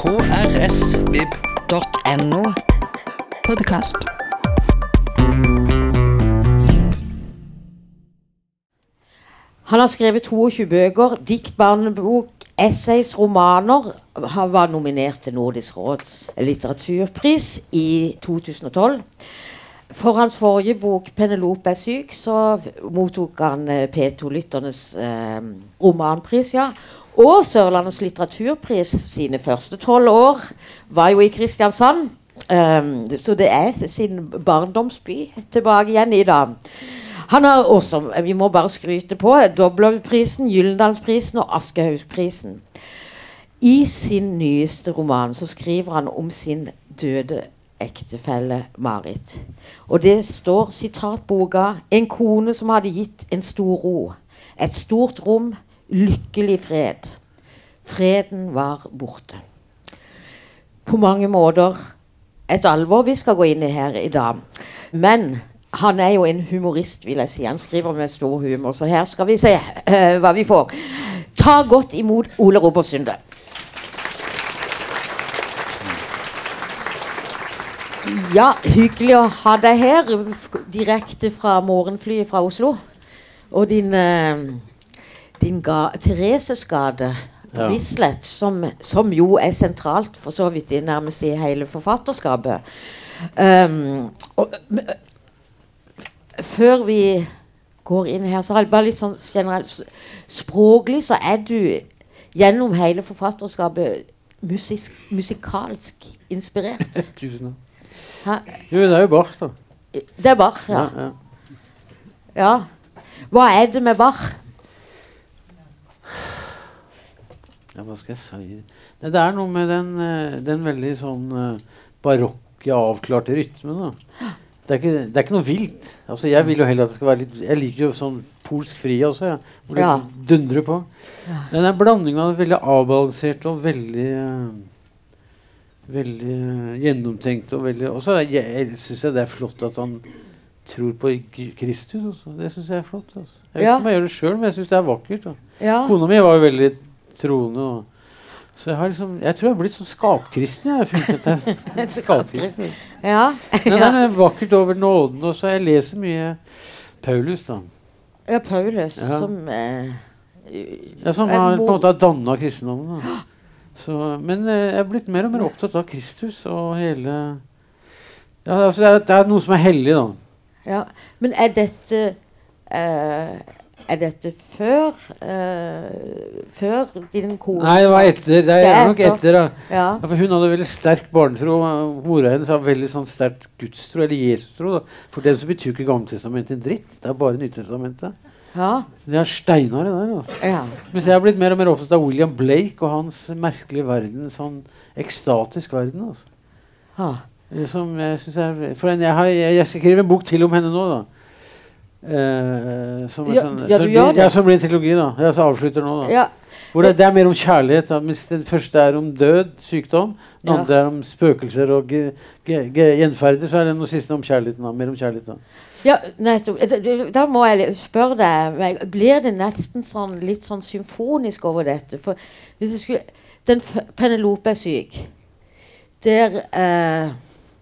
krsvib.no. Podkast. Han har skrevet 22 bøker, dikt, barnebok, essays, romaner. Han var nominert til Nordisk råds litteraturpris i 2012. For hans forrige bok 'Penelope er syk' så mottok han eh, P2-lytternes eh, romanpris. ja. Og Sørlandets litteraturpris sine første tolv år var jo i Kristiansand. Um, så det er sin barndomsby tilbake igjen i dag. Han har også, vi må bare skryte på, Doblovprisen, Gyllendalsprisen og Aschehougprisen. I sin nyeste roman så skriver han om sin døde ektefelle Marit. Og det står sitatboka En kone som hadde gitt en stor ro. Et stort rom, lykkelig fred. Freden var borte. På mange måter et alvor vi skal gå inn i her i dag. Men han er jo en humorist, vil jeg si. Han skriver med stor humor. Så her skal vi se uh, hva vi får. Ta godt imot Ole Robert Sunde. Ja, hyggelig å ha deg her. Direkte fra morgenflyet fra Oslo. Og din, eh, din ga Thereses gate på. Bislett, som, som jo er sentralt for så vidt i, nærmest i hele forfatterskapet. Um, og, øh, før vi går inn her, så har jeg bare litt sånn generelt Språklig så er du gjennom hele forfatterskapet musisk, musikalsk inspirert. Tusen takk. Jo, det er jo Bach, da. Det er Bach, ja. ja. ja. Hva er det med Bach? Ja, hva skal jeg si Nei, Det er noe med den, eh, den veldig sånn eh, barokke, avklarte rytmen. da. Det er, ikke, det er ikke noe vilt. Altså, Jeg vil jo heller at det skal være litt Jeg liker jo sånn polsk fri også, ja, hvor det Ja. dundrer på. Den er blandinga av veldig avbalansert og veldig eh, Veldig gjennomtenkt og veldig Og så jeg, syns jeg det er flott at han tror på Kristus. Også. Det syns jeg er flott. Altså. Jeg vet Ja. ikke om jeg gjør det sjøl, men jeg syns det er vakkert. Ja. Kona mi var jo veldig troende. Og, så jeg har liksom Jeg tror jeg har blitt sånn skapkristen. Jeg har funnet dette. skapkristen. Ja. Nei, det er vakkert over nåden. Og så jeg leser mye Paulus, da. ja, Paulus, Ja. som eh, Ja, som har på en måte danna kristendommen. Da. Så, men eh, jeg er blitt mer og mer opptatt av Kristus og hele ja, altså det, er, det er noe som er hellig, da. Ja. Men er dette eh, Er dette før uh, Før din kone Nei, det var etter. Det er, Det er nok etter. Ja. Ja, hun hadde veldig sterk barnetro. Mora hennes har veldig sånn sterkt gudstro, eller Jesus-tro. da. For dem så betyr ikke Gammeltestamentet en dritt. Det er bare Nytestamentet. Ja. Så de er steinharde der. altså. ja. Mens jeg har blitt mer og mer opptatt av William Blake og hans merkelige verden. Sånn ekstatisk verden. altså. Ha. Eh, Som jeg synes er For jeg, har, jeg, jeg skriver en bok til om henne nå, da. Eh, som, Ja, sånn, ja, som du blir-. Ja, som blir en trilogi, da. Jeg så avslutter nå, da. ja. Hvor det, det er mer om kjærlighet. Da. Mens den første er om død, sykdom. Den andre er om spøkelser og gjenferder. Så er den siste om kjærligheten. Da. Mer om kjærligheten. Ja, nettopp. Da- må jeg spørre deg Blir det nesten sånn litt sånn symfonisk over dette? For hvis jeg skulle Den Penelope er syk. Der eh,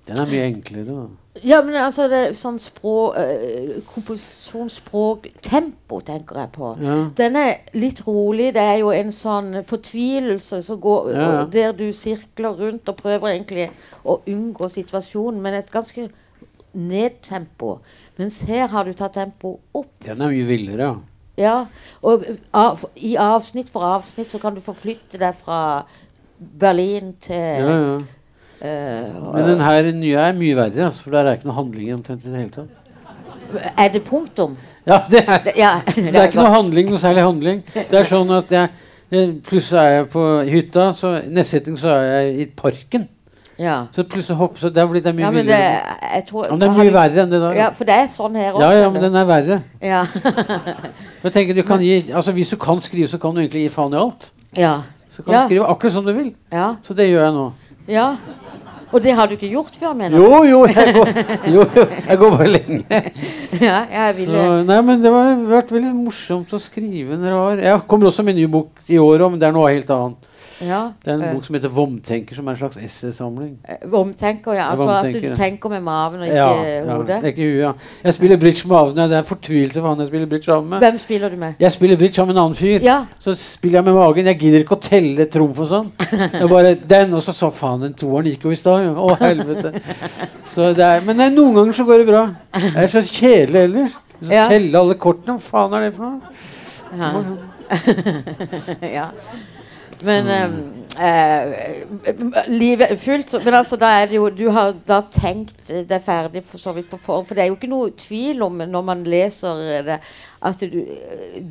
Den er mye enklere. Da. Ja, men altså det er sånn språk eh, Komposisjonsspråk Tempo, tenker jeg på. Ja. Den er litt rolig. Det er jo en sånn fortvilelse som går Ja, og der du sirkler rundt og prøver egentlig å unngå situasjonen, men et ganske nedtempo. Mens her har du tatt tempo opp. Den er mye villere, ja. Ja, og av, i avsnitt for avsnitt så kan du forflytte deg fra Berlin til ja, ja. Eh, Men den her nye er mye verre, altså, for der er ikke noe handling omtrent i det hele tatt. Er det punktum? Ja, det er, Det- Ja, det er ikke noe handling, noe særlig handling. Det er sånn at jeg jeg- Plutselig er jeg på hytta, så neste setning så er jeg i parken. Ja. Så plutselig hopper Så det har blitt det er mye ja, men det, jeg tror, Ja, men det er mye verre enn det der. Ja, for det er sånn her også. Ja, ja, men den er verre. ja. Jeg tenker du kan gi, altså Hvis du kan skrive, så kan du egentlig gi faen i alt. ja. Så kan du skrive akkurat som du vil. Ja. Så det gjør jeg nå. Ja. Og det har du ikke gjort før, mener Jo, jo, jeg går, jo, jeg går bare lenge. Ja, jeg ville Så, nei, men Det har vært veldig morsomt å skrive en rar Jeg kommer også med en ny bok i år men det er noe helt annet. Ja. Det er en eh, bok som heter 'Vomtenker', som er en slags essaysamling. eh, Vomtenker, ja. Ja, Altså at du tenker med maven og ikke Ja, ja, hodet. ikke huet, ja. Jeg spiller bridge med maven Det er fortvilelse for han jeg spiller bridge sammen med. Hvem spiller du med? Jeg spiller bridge sammen med en annen fyr. Ja. Så spiller jeg med magen. Jeg gidder ikke å telle trumf og sånn. Jeg bare, den, Og så sa faen, den toeren gikk jo i stad. Å, helvete. Så det er, men det noen ganger så går det bra. Jeg er så kjedelig ellers. Så Ja. Telle alle kortene. Hva faen er det for noe? Ja. ja. Men ehm, uh, Livet er fullt, men altså da er det jo Du har da tenkt det ferdig for så vidt på forhånd. For det er jo ikke noe tvil om når man leser det, at du,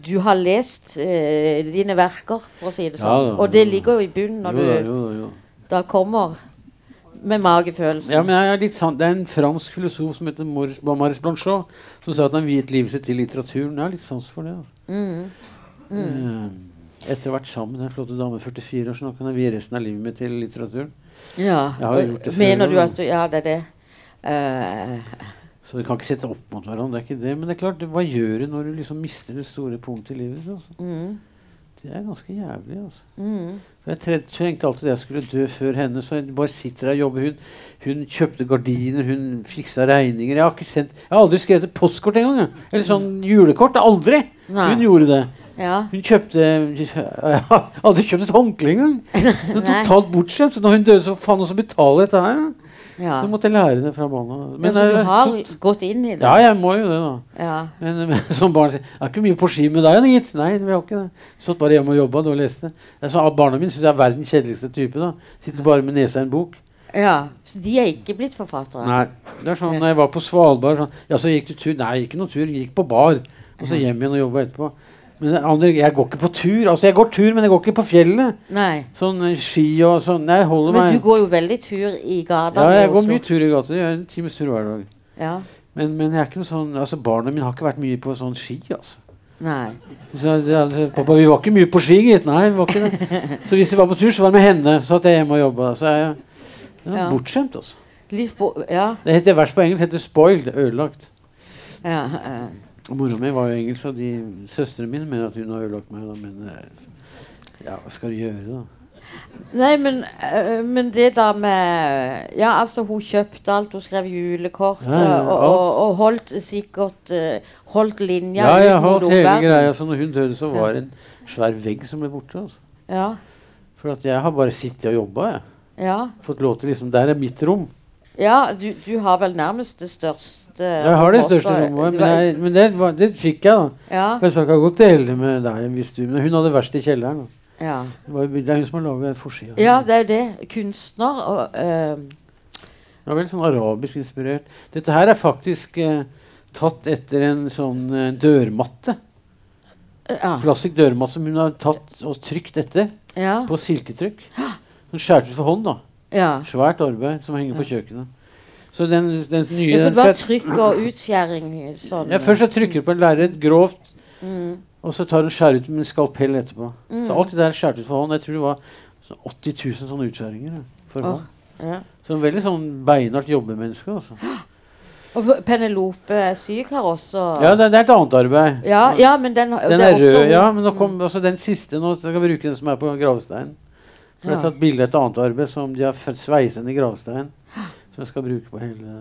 du har lest uh, dine verker, for å si det sånn. Ja, Og det ligger jo i bunnen når Jo du jo jo. da kommer med magefølelsen. Ja, men jeg er litt sant. Det er en fransk filosof som heter Maurice Blanchot, som sa at han viet livet sitt til litteraturen. Jeg har litt sans for det. Altså. Mm. Eh, Etter å ha vært sammen med den flotte dame 44 år, så nå kan jeg vie resten av livet mitt til litteraturen. Ja. Mener du at du Ja, det er det. Uh, Så vi kan ikke sette opp mot hverandre. det er ikke det, Men det er klart, hva gjør du når du liksom mister det store punktet i livet? Altså? mm, Det er ganske jævlig. altså. mm. Jeg tenkte alltid jeg skulle dø før henne, så jeg bare sitter her og jobber. Hun, hun kjøpte gardiner, hun fiksa regninger. Jeg har, ikke sendt, jeg har aldri skrevet et postkort engang. Eller sånn julekort. Aldri! Nei. Hun gjorde det. Ja. Hun kjøpte Jeg hadde kjøpt et håndkle engang. Totalt bortskjemt. Så når hun døde, så faen også betale dette her. ja. Så måtte jeg lære det fra barna. Men så du har har gått inn i det? Ja, jeg må jo det, da. Ja. Men, men som barn sier Jeg har ikke mye på ski med deg, gitt. Nei, vi har ikke det. Satt bare hjemme og jobba og leste. Barna mine syns jeg er verdens kjedeligste type. da Sitter bare med nesa i en bok. ja. Så de er ikke blitt forfattere? Nei. Det er sånn, når jeg var på Svalbard sånn, Ja, så gikk du tur? Nei, ikke noe tur. Gikk på bar. Og så hjem igjen og jobba etterpå. Men andre, jeg går ikke på tur. Altså, jeg går tur, men jeg går ikke på fjellet. Nei. Sånn eh, ski og sånn. Nei, jeg holder Men du går jo veldig tur i gata. Ja, jeg går også. mye tur i gata. Jeg gjør en times tur hver dag. Ja. Men, men jeg er ikke noe sånn Altså, barna mine har ikke vært mye på sånn ski, altså. Nei. Så, det, altså, pappa, vi var ikke mye på ski, gitt. Nei, vi var ikke det. Så hvis vi var på tur, så var det med henne. Så at jeg hjemme og jobba. Så er jeg er Ja. bortskjemt, altså. Liv, ja. Det heter vers på engelsk heter 'spoiled'. Ødelagt. ja. eh. Mora mi var jo engelsk, og de søstrene mine mener at hun har ødelagt meg. Da, men eh, ja, hva skal du gjøre, da? Nei, men, øh, men det da med Ja, altså, hun kjøpte alt. Hun skrev julekort. Ja, ja, og, og, og holdt sikkert eh, Holdt linja Ja, jeg holdt hele greia. Så når hun døde, så var det en svær vegg som ble borte. Altså. Ja. For jeg har bare sittet og jobba. jeg. Ja. Fått lov til liksom Der er mitt rom. Ja du, du har vel nærmest det største Jeg har det største rommet, men, jeg, men det, det fikk jeg, da. Ja. Jeg skal ikke godt dele med deg hvis du Men hun hadde verst i kjelleren. ja. Det, var, det er hun som har laga forsida. Ja, det er det. Kunstner og uh, Det var veldig sånn arabisk inspirert. Dette her er faktisk uh, tatt etter en sånn uh, dørmatte. ja. Plastikk dørmatte som hun har tatt og trykt etter ja. på silketrykk. Hun skjærte ut for hånd. da. Ja. Svært arbeid som henger på kjøkkenet. Så den, den nye Ja, for det var trykk og utfjæring sånn. ja, Først så trykker du på en lerret grovt, Mm. og så tar hun skjærer ut med en skalpell etterpå. Mm. Så alt det der er skjært ut for hånd. Jeg tror det var sånn 80 000 sånne utskjæringer. For oh, hånd. Ja. Så en veldig sånn beinhardt jobbemenneske. altså. Og Penelope er syk har også Ja, det, det er et annet arbeid. ja, ja, men den, Den det er også rød, ja, men nå kom også den siste nå. Så jeg kan bruke den som er på gravsteinen. For Jeg har tatt bilde av et annet arbeid som de har sveiset i gravsteinen. Som jeg skal bruke på hele,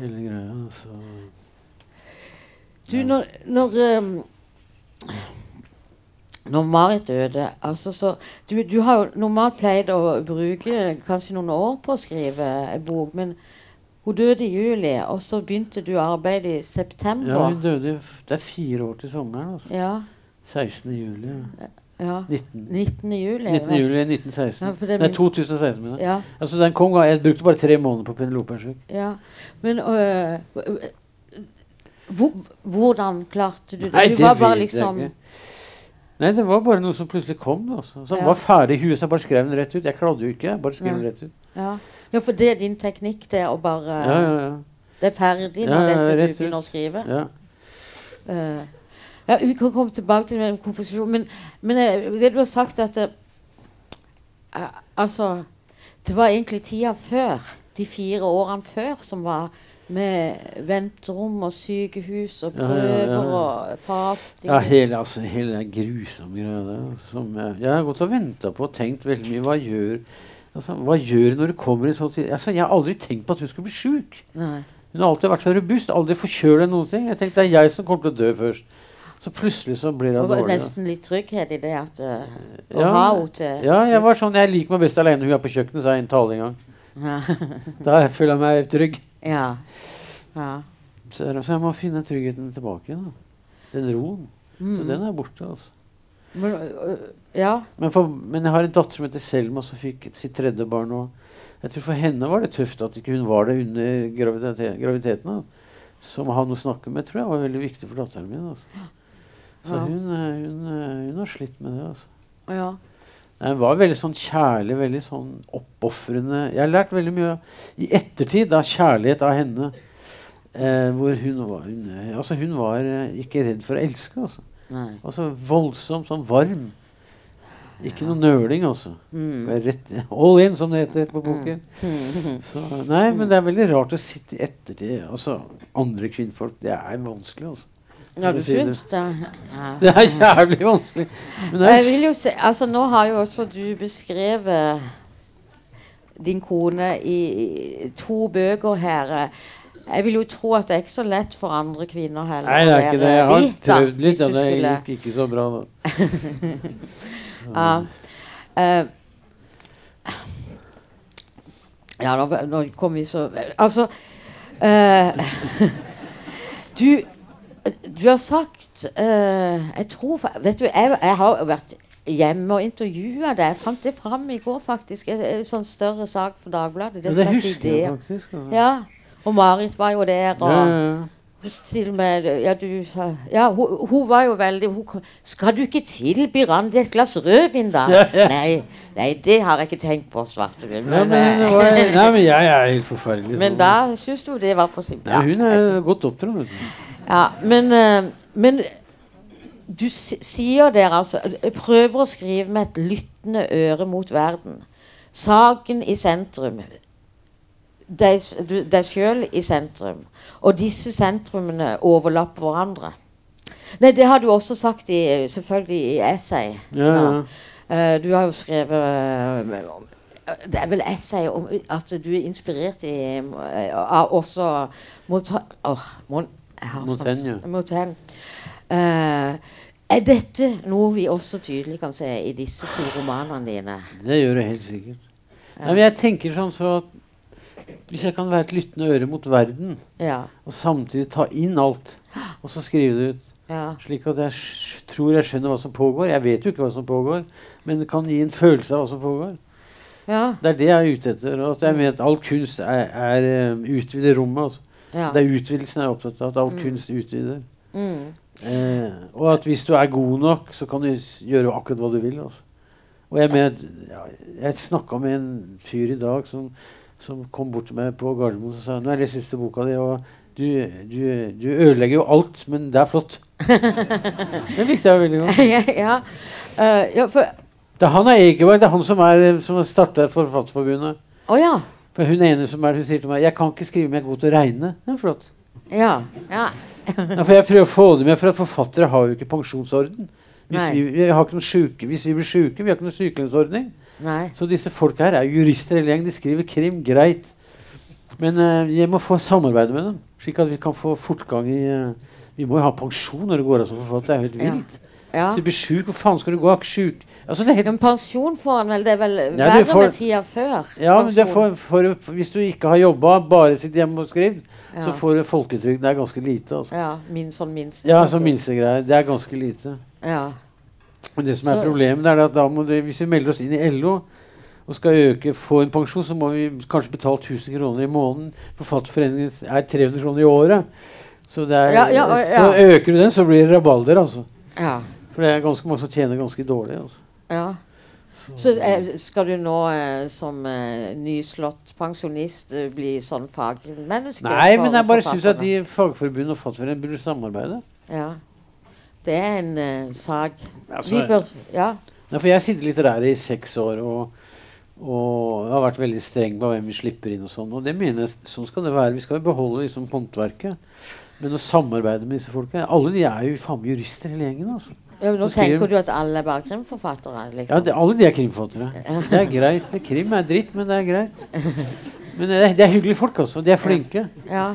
hele greia. Så. Du, når, når um, Når Marit døde altså så, du, du har jo normalt pleid å bruke kanskje noen år på å skrive en bok, men hun døde i juli, og så begynte du arbeidet i september. Ja, hun døde Det er fire år til sommeren. altså. Ja, 16. juli. ja. Ja. 19. 19. juli. 19. juli 1916. Ja, det Nei, 2016. mener jeg. Ja, Altså, den kom, jeg brukte bare tre måneder på Penelope ja. Men øh, hvor, hvordan klarte du det? Nei, du det var bare liksom. Nei, det var bare noe som plutselig kom. Altså. Så Ja. var ferdig i huet, så jeg bare skrev den rett ut. Jeg kladde jo ikke, jeg bare skrev den rett ut. ja. ja, for det er din teknikk, det å bare Ja, ja, ja. Det er ferdig når ja, dette du begynner å skrive? ja. Eh, ja, vi kan komme tilbake til den komposisjonen, men, men jeg det du har sagt at det, eh, Altså Det var egentlig tida før, de fire årene før, som var Med venterom og sykehus og Ja, ja, prøver ja. og fasting. Ja, hele, altså, hele den grusomme greia. Som jeg, jeg har gått og venta på og tenkt veldig mye. Hva gjør altså, hva gjør når du kommer i sånn tid? Altså, jeg har aldri tenkt på at hun skulle bli sjuk. Hun har alltid vært så robust, aldri forkjøla noen ting. Jeg tenkte det er jeg som kommer til å dø først. Så plutselig så blir hun var dårlig. da. nesten litt trygghet i det at uh, å Ja, ha henne til Ja, jeg var sånn Jeg liker meg best alene. Hun er på kjøkkenet, så har jeg en tale en gang. Ja. Da føler jeg meg trygg. ja. ja. Så, så jeg må finne tryggheten tilbake igjen. da. Den roen. Så Mm. den er borte. altså. Men, uh, ja. Men, for, men jeg har en datter som heter Selma, som fikk sitt tredje barn. Og jeg tror for henne var det tøft at ikke hun var det under graviditeten. Da. Som å ha noe å snakke med tror jeg var veldig viktig for datteren min. Altså. Så hun, eh, hun, eh, hun har slitt med det. altså. ja. Hun var veldig sånn kjærlig, veldig sånn oppofrende. Jeg har lært veldig mye i ettertid av kjærlighet av henne. Eh, hvor hun var, hun, eh, altså hun var ikke redd for å elske. Altså. Nei. altså voldsomt, sånn varm. Ikke noe nøling, altså. Mm. Rett, all in, som det heter på boken. Mm. Så, nei, men det er veldig rart å sitte i ettertid. Altså, andre kvinnfolk, det er vanskelig, altså. Ja, du syns det? Ja. Det er jævlig vanskelig. Men Jeg vil jo se, altså Nå har jo også du beskrevet din kone i to bøker her. Jeg vil jo tro at det er ikke så lett for andre kvinner heller. nei, det er ikke det. Jeg har dit, prøvd litt, hvis det gikk ikke så bra. da. Ja. Uh, ja, nå, nå kom vi så Altså uh, Du Du har sagt uh, Jeg tror Vet du, jeg, jeg har vært hjemme og intervjua deg. Jeg fant det fram i går, faktisk. En, en sånn større sak for Dagbladet. Det heter husker jeg faktisk. Ja. Ja. Og Marit var jo der. Og Ja, ja, med Ja, du Ja, hun, hun var jo veldig hun, Skal du ikke tilby Randi et glass rødvin, da? Ja, ja. Nei, nei, det har jeg ikke tenkt på, svarte hun. Men, men, det eh, nei, men jeg er helt forferdelig. men sånn. da syns du det var på sin plass. hun er godt oppdratt. Ja, men, eh, men du sier der altså Jeg prøver å skrive med et lyttende øre mot verden. Saken i sentrum. Deg deg sjøl i sentrum. Og disse sentrumene overlapper hverandre. Nei, det har du også sagt i, selvfølgelig i essay. Ja, ja. Uh, du har jo skrevet uh, Det er vel essay om at du er inspirert i, uh, av også mot, oh, Mon, Montaigne. sånn- Montaigne. Eh, er dette noe vi også tydelig kan se i disse to romanene dine? Det gjør det helt sikkert. Nei, men jeg tenker sånn så at Hvis jeg kan være et lyttende øre mot verden, Ja. og samtidig ta inn alt, og så skrive det ut ja. Slik at jeg tror jeg skjønner hva som pågår. Jeg vet jo ikke hva som pågår, men det kan gi en følelse av hva som pågår. Ja. Det er det jeg er ute etter. Og at jeg mener at all kunst er, er um, utvider rommet. Altså. Ja. Det er utvidelsen jeg er opptatt av. At all Mm. kunst utvider. Mm. Eh, og at hvis du er god nok, så kan du gjøre akkurat hva du vil. Altså. Og jeg mener, ja, jeg snakka med en fyr i dag som, som kom bort til meg på Gardermoen og sa nå er det siste boka di, og du, du, du ødelegger jo alt, men det er flott. det likte jeg veldig godt. ja. Eh, ja, for Det er han er Egeberg, det er han som, er, som starta Forfatterforbundet. Oh, ja. For hun ene som er, hun sier til meg 'Jeg kan ikke skrive, men jeg er god til å regne'. Det er flott. Ja. ja. Ja, for jeg prøver å få det med, for at forfattere har jo ikke pensjonsorden. Vi, vi har ikke noen syke, hvis vi blir sjuke, vi har ikke noen sykelønnsordning. Så disse folka her er jurister hele gjengen. De skriver krim, greit. Men uh, jeg må få samarbeide med dem, slik at vi kan få fortgang i uh, Vi må jo ha pensjon når det går av som forfatter. Det er jo helt vilt. Ja. Hvis du blir sjuk, hvor faen skal du gå? Er ikke sjuk? Altså, det helt Men pensjon får han vel? Det er vel ja, verre får- med tida før? Ja, men det for, for, hvis du ikke har jobba, bare sitter hjemme og skriver, Ja. så får du folketrygd. Det er ganske lite. Altså. Ja, min, sånn minst. Ja, sånn minstegreier. Det er ganske lite. Ja. Men det som er Så- problemet, er at da må du, hvis vi melder oss inn i LO og skal øke, få en pensjon, så må vi kanskje betale 1000 kroner i måneden. Forfatterforeningen er 300 kroner i året. Så, det er, Ja, ja, ja. så øker du den, så blir det rabalder. Altså. ja. For det er ganske mange som tjener ganske dårlig. Altså. Ja. Så eh, skal du nå eh, som eh, nyslått pensjonist eh, bli sånn fagmenneske? Nei, for men jeg bare syns at forfatterne? de fagforbund og Forfatterforeningen burde samarbeide. Ja. Det er en eh, sak Altså, Vi bør Ja. Nei, for jeg sitter litt der i seks år og Og jeg har vært veldig streng på hvem vi slipper inn. og sånn, og det mener jeg, Sånn skal det være. Vi skal jo beholde liksom håndverket. Men å samarbeide med disse folka Alle de er jo faen meg jurister, hele gjengen. altså. Ja, men nå tenker du at alle er bare krimforfattere? Ja, Liksom. det, Alle de er krimforfattere. Det er greit. Krim er dritt, men det er greit. Men det det er hyggelige folk, altså. De er flinke. Ja.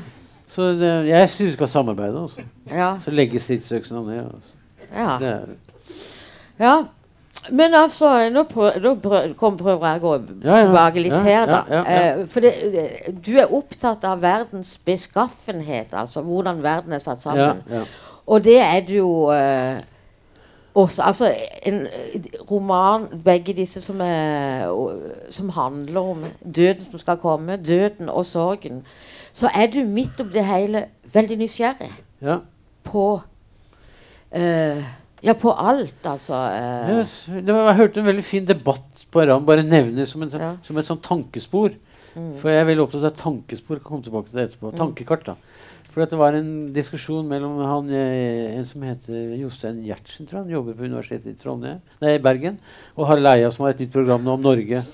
Så det, jeg syns vi skal samarbeide. altså. Ja. Så legge stridsøksene ned. Altså. ja. Ja. Men altså, nå, prøv, nå prøv, kom, prøver jeg å gå Ja, ja. tilbake litt Ja, her, da. ja, ja, ja. Eh, for det, du er opptatt av verdens beskaffenhet, altså hvordan verden er satt ja, sammen. ja. Og det er det jo eh, også Altså, en eh, roman, begge disse som, er, som handler om døden som skal komme, døden og sorgen, så er du midt oppi det hele veldig nysgjerrig ja. på uh, Ja, på alt, altså. Uh. Yes. Var, jeg hørte en veldig fin debatt på Ram, bare nevne som, en, sånn- Ja. som et sånt tankespor. For jeg er veldig opptatt av tankespor. Jeg kan komme tilbake til det etterpå. Tankekart, da. For det var en diskusjon mellom han, eh, en som heter Jostein Gjertsen, tror jeg. Han jobber på Universitetet i Trondheim, nei, Bergen. Og Harald Eia, som har et nytt program nå om Norge.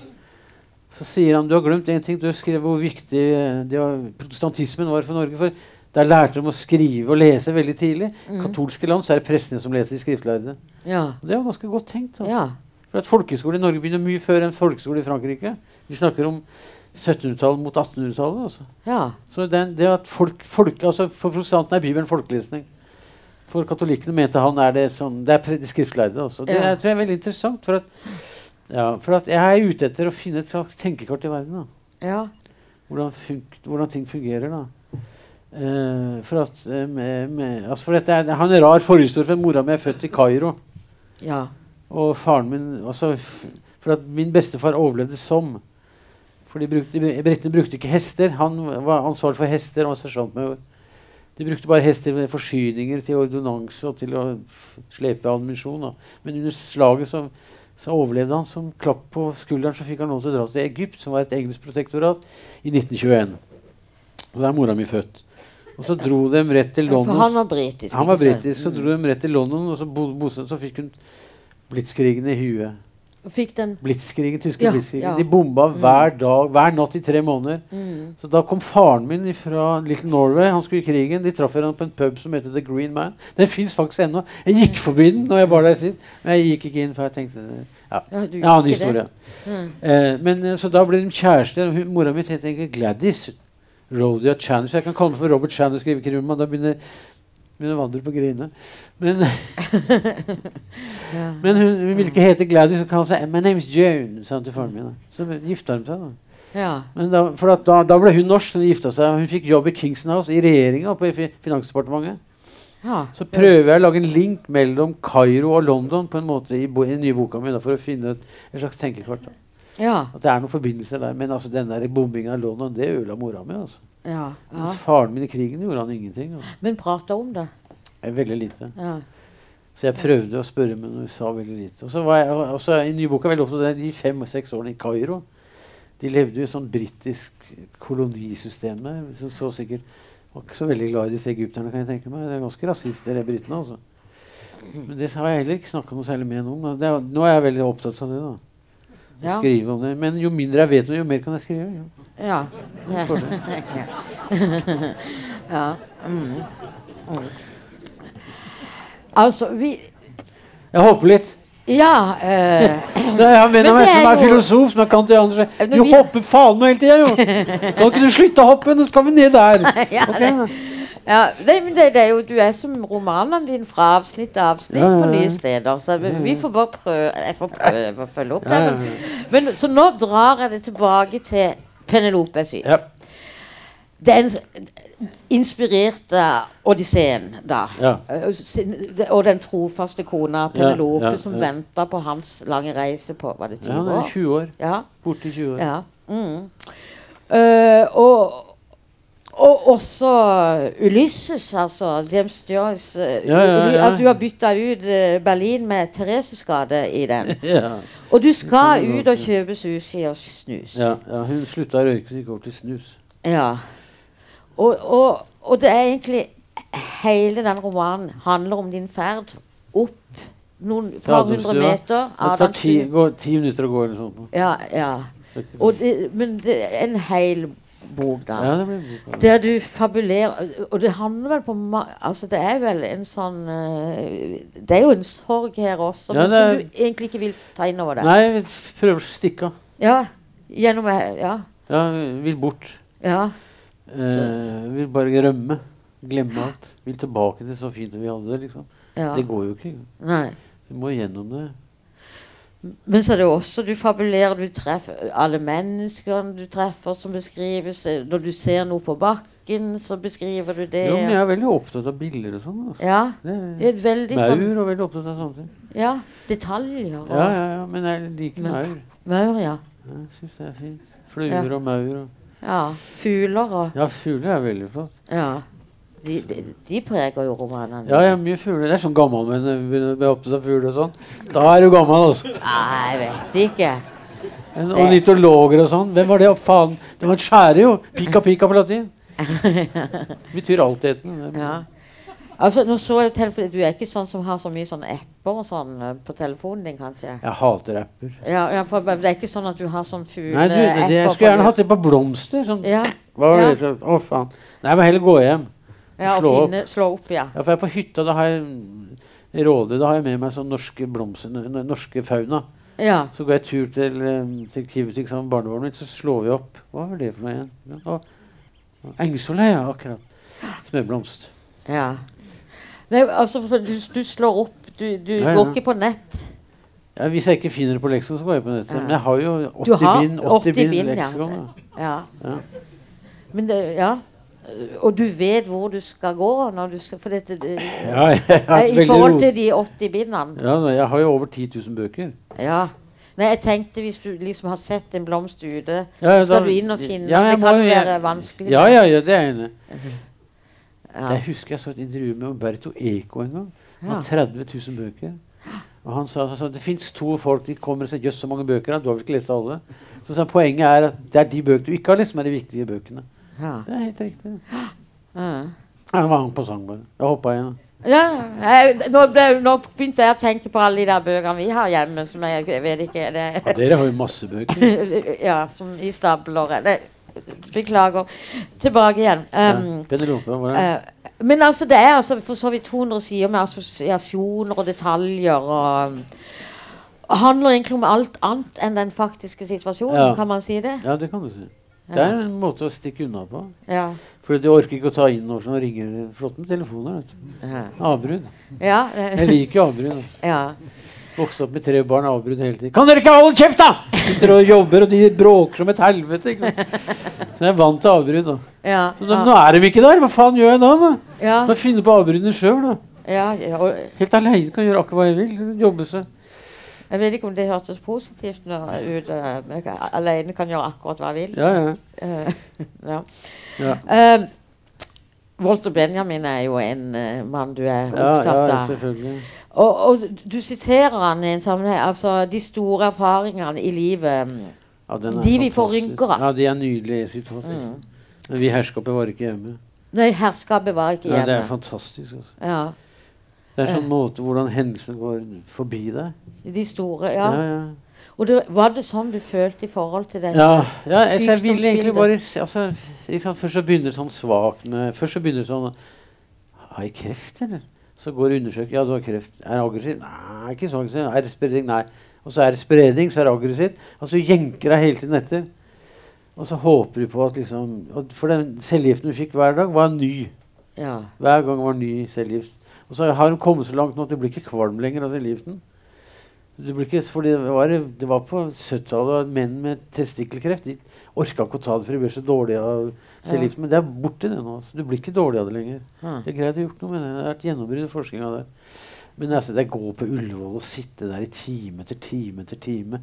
Så sier han du har glemt én ting. Du har skrevet hvor viktig eh, det var, protestantismen var for Norge. For der lærte de å skrive og lese veldig tidlig. I katolske land så er det prestene som leser de skriftlærde. Ja. Og det var ganske godt tenkt. Altså. ja. For at Folkeskole i Norge begynner mye før enn folkeskole i Frankrike. Vi snakker om 1700-tallet mot 1800-tallet. Altså. ja. Så det, det at folk, folk, altså For protestantene er Bibelen folkelesning. For katolikkene mente han er det sånn Det er de skriftlærde. Altså. Det Ja. jeg tror jeg er veldig interessant. For at, ja, for at jeg er ute etter å finne et slags tenkekart i verden. Da. ja. Hvordan, funk, hvordan ting fungerer. da. Uh, for at uh, med, med, altså for dette er, har en rar forhistorie. for Mora mi er født i Kairo. ja. Og faren min altså, For at min bestefar overlevde som. For de brukte, Britene brukte ikke hester. Han var ansvarlig for hester. Han var med, De brukte bare hester med forsyninger til ordonanse og til å slepe ammunisjon. Men under slaget så, så overlevde han. Som klapp på skulderen så fikk han lov til å dra til Egypt, som var et engelsk protektorat, i 1921. Og der er mora mi født. Og så dro de rett til London. For han var britisk. Han var britisk, så dro de rett til London, og så, bo, bosatte- så fikk hun blitskrigen i huet. Blitskrigen, tyske Ja, blitzkrigen. ja. De bomba hver dag, hver natt i tre måneder. mm. Så da kom faren min fra Little Norway. Han skulle i krigen. De traff hverandre på en pub som heter The Green Man. Den fins faktisk ennå. Jeg gikk forbi den når jeg var der sist, men jeg gikk ikke inn, for jeg tenkte Ja, Ja, en gjorde historie. Mm. Eh, men eh, Så da ble de kjærester. Mora mi het egentlig Gladys Rodia Chan, så jeg kan kalle meg for Robert Chan og skrive krim. og Da begynner begynner hun vandrer på grinene. Men, Ja. men hun, hun vil ikke hete Gladys. Hun kaller seg My name is June, sa hun til faren min. Så gifta hun seg. da. ja. Men da, for da, da ble hun norsk. Hun gifta seg. Hun fikk jobb i Kingston House, i regjeringa, på Finansdepartementet. ja. Så prøver jeg å lage en link mellom Kairo og London på en måte i, bo, i den nye boka mi, for å finne et, et slags. Ja. At det er noen forbindelser der. Men altså, den der bombingen av London, det ødela mora mi. Altså. Ja. ja. Mens faren min i krigen gjorde han ingenting. Og. Men prata om det. Eh, Veldig lite. Ja. Så jeg prøvde å spørre, men hun sa veldig lite. Og så var jeg og- også i nyboka veldig opptatt av de fem-seks årene i Kairo. De levde jo i sånn britisk kolonisystem. Som så sikkert var ikke så veldig glad i disse egypterne, kan jeg tenke meg. Det er ganske rasister, de britene, altså. Men det har jeg heller ikke snakka noe særlig med noen nå er jeg veldig opptatt av det, da. Ja. skrive om det. Men jo mindre jeg vet, jo mer kan jeg skrive. Jo. Ja. ja. Mm. Mm. Altså, vi Jeg håper litt. Ja øh, Det er en venn av meg som er filosof, som er kant i andre. Du hopper faen meg hele tida, jo! Kan ikke du slutte å hoppe? Nå skal vi ned der. ja, det, da. Ja, det, men det, det er jo, Du er som romanene dine fra avsnitt til avsnitt Ja, ja, på nye steder. Så vi, vi får bare prøve Jeg får prøve å følge opp det. Men, så nå drar jeg det tilbake til Penelope Syd. Ja. Den inspirerte Odysseen, da. Ja. Eh, Og den trofaste kona Penelope som venta på hans lange reise på Var det 20 ja, det er år? 20 år. Ja. Borti 20 år. ja. Mm. Uh, og, og også Ulysses, altså. James Joyce. eh, Ja, ja, ja. At du har bytta ut eh, Berlin med Thereseskade i den. Ja. Og du skal ut og kjøpe sushi og snus. Ja, ja, hun slutta å røyke, så gikk over til snus. Ja. Og, og, og det er egentlig Hele den romanen handler om din ferd opp noen par hundre meter. Det tar ti, går, ti minutter å gå eller noe sånt. Ja, ja. Det, men det er en hel bok, da. ja, det blir boka. Der du fabulerer Og det handler vel på Altså, det er vel en sånn eh, Det er jo en sorg her også, Ja, men er- som du egentlig ikke vil ta inn over deg. Nei, vi prøver å stikke av. Ja. Gjennom Ja. Ja, vi vil bort. Ja. Eh, vil bare rømme. Glemme alt. Vil tilbake til så fint vi hadde det. liksom. ja. Det går jo ikke. Nei. Vi må gjennom det. Men så er det også du fabulerer, du treffer alle menneskene du treffer som beskrives. Når du ser noe på bakken, så beskriver du det. Jo, men jeg er veldig opptatt av bilder og sånn. Altså. Ja. Det er veldig Maur sånn og veldig opptatt av sånne ting. Ja. Detaljer og Ja, ja, ja, men jeg liker Men- maur. maur, ja. Jeg syns det er fint. Fluer Ja. og maur. Og. Ja. Fugler og Ja, fugler er veldig flott. Ja. De, de, de preger jo romanene. Ja, ja, mye fugler. Det er sånn gammel, men begynner å bli opptatt av fugler og sånn. Da er du gammel, altså. Nei, jeg vet ikke. En Ornitologer og sånn. Hvem var det? Å, faen. Det var en skjære, jo. Pika pika på latin. Betyr altheten. Det- Ja. Altså, nå så jeg telefon, Du er ikke sånn som har så mye sånne apper og sånn eh, på telefonen din, kanskje? Jeg hater apper. Ja, ja, for Det er ikke sånn at du har sånn Nei, du, det, jeg skulle gjerne hatt det på blomster. Sånn. Ja, Hva var det? Å, faen. Nei, jeg må heller gå hjem. Ja og finne, opp. slå opp, ja. Ja, for jeg er på hytta, da har jeg Råde, da har jeg med meg sånn norske blomster, norske fauna. Ja, Så går jeg tur til, um, til Kiwi-butikk sammen med barnebarnet mitt, så slår vi opp. Hva var det for noe igjen? Ja, Engsolei, ja, akkurat. Smørblomst. ja. Nei, altså, du, du slår opp Du, du Ja, ja. går ikke på nett. Ja, hvis jeg ikke finner det på leksikon, så går jeg på nettet. Men jeg har jo 80 Du bind, 80 80 bind bind, leksikon. Ja. Men det, ja. Og du vet hvor du skal gå når du skal For dette Ja, eh, I forhold til de 80 bindene. Ja, jeg har jo over 10 000 bøker. Ja. Men jeg tenkte hvis du liksom har sett en blomst ute, Ja, skal da- du inn og finne Ja, Det kan jo- være vanskelig. Ja, ja, ja, det er jeg enig. Jeg husker jeg så et intervju med Umberto Eco en gang. Han har 30 000 bøker. Og han sa, han sa det fins to folk de kommer og sier 'jøss, så mange bøker'. da, Du har vel ikke lest alle? Så sa han, poenget er at det er de bøkene du ikke har lest, som er de viktige bøkene. Ja. Det er helt riktig. Ja. Ja, var på sang, bare. Jeg hoppa igjen. Ja, jeg, nå, ble, nå begynte jeg å tenke på alle de der bøkene vi har hjemme, som jeg, jeg vet ikke Ja, dere har jo masse bøker. Ja, som i stabler. Det, beklager. Tilbake igjen. Um, ja. Det? eh, men altså, det er altså for så vidt 200 sider med assosiasjoner og detaljer og handler egentlig om alt annet enn den faktiske situasjonen, Ja. kan man si det? Ja, det kan du si. Det er en måte å stikke unna på. Ja. For de orker ikke å ta inn når som ringer flott med telefoner. Avbrudd. Ja. Jeg liker avbrudd. altså. ja. Vokste opp med tre barn, avbrudd hele tiden. Kan dere ikke holde kjeft, da?! Sitter og jobber, og de bråker som et helvete. Så jeg er vant til avbrudd. da. Ja. Så nå, nå er de ikke der! Hva faen gjør jeg da? da? Ja. Må finne på avbruddene sjøl, da. Ja, ja, og Helt aleine kan gjøre akkurat hva jeg vil. Jobbe seg. Jeg vet ikke om det hørtes positivt når ut, eh, jeg kan- alene kan gjøre akkurat hva jeg vil. Ja, ja. Eh, ja. Ja, Um, Walter Benjamin er jo en uh, mann du er opptatt ja av. selvfølgelig. Og, og du siterer han i en sammenheng. Altså de store erfaringene i livet. mm, Ja, De vi fantastisk. forrynker, av. Ja, de er nydelige. Sitt fast. Men vi herskapet var ikke hjemme. Nei, herskapet var ikke hjemme. Ja, det er fantastisk. Altså. Ja, Det er sånn måte hvordan hendelsen går forbi deg. De store, Ja, ja. ja. Og det, var det sånn du følte i forhold til det? Ja, ja altså, jeg ville egentlig bare altså, liksom, Først så begynner sånn svakt med Først så begynner sånn Har jeg kreft, eller? Så går undersøkelsen. Ja, du har kreft. Er det aggressiv? Nei, ikke så aggressiv. Er det spredning? Nei. Og så er det spredning, så er det aggressivt. Altså så jenker deg hele tiden etter. Og så håper du på at liksom og For den cellegiften du fikk hver dag, var ny. Ja. Hver gang var ny cellegift. Og så har hun kommet så langt nå at du blir ikke kvalm lenger av i Du blir ikke, fordi det var, det var på 70-tallet at menn med testikkelkreft de orka ikke å ta det, for de ble så dårlige av cellegiften. Men det er borti det nå. Så du blir ikke dårlig av det lenger. Ja. Det er greit å gjort noe med det. Det har vært gjennombrudd i forskninga der. Men altså, det går på Ullevål og sitte der i time etter time etter time.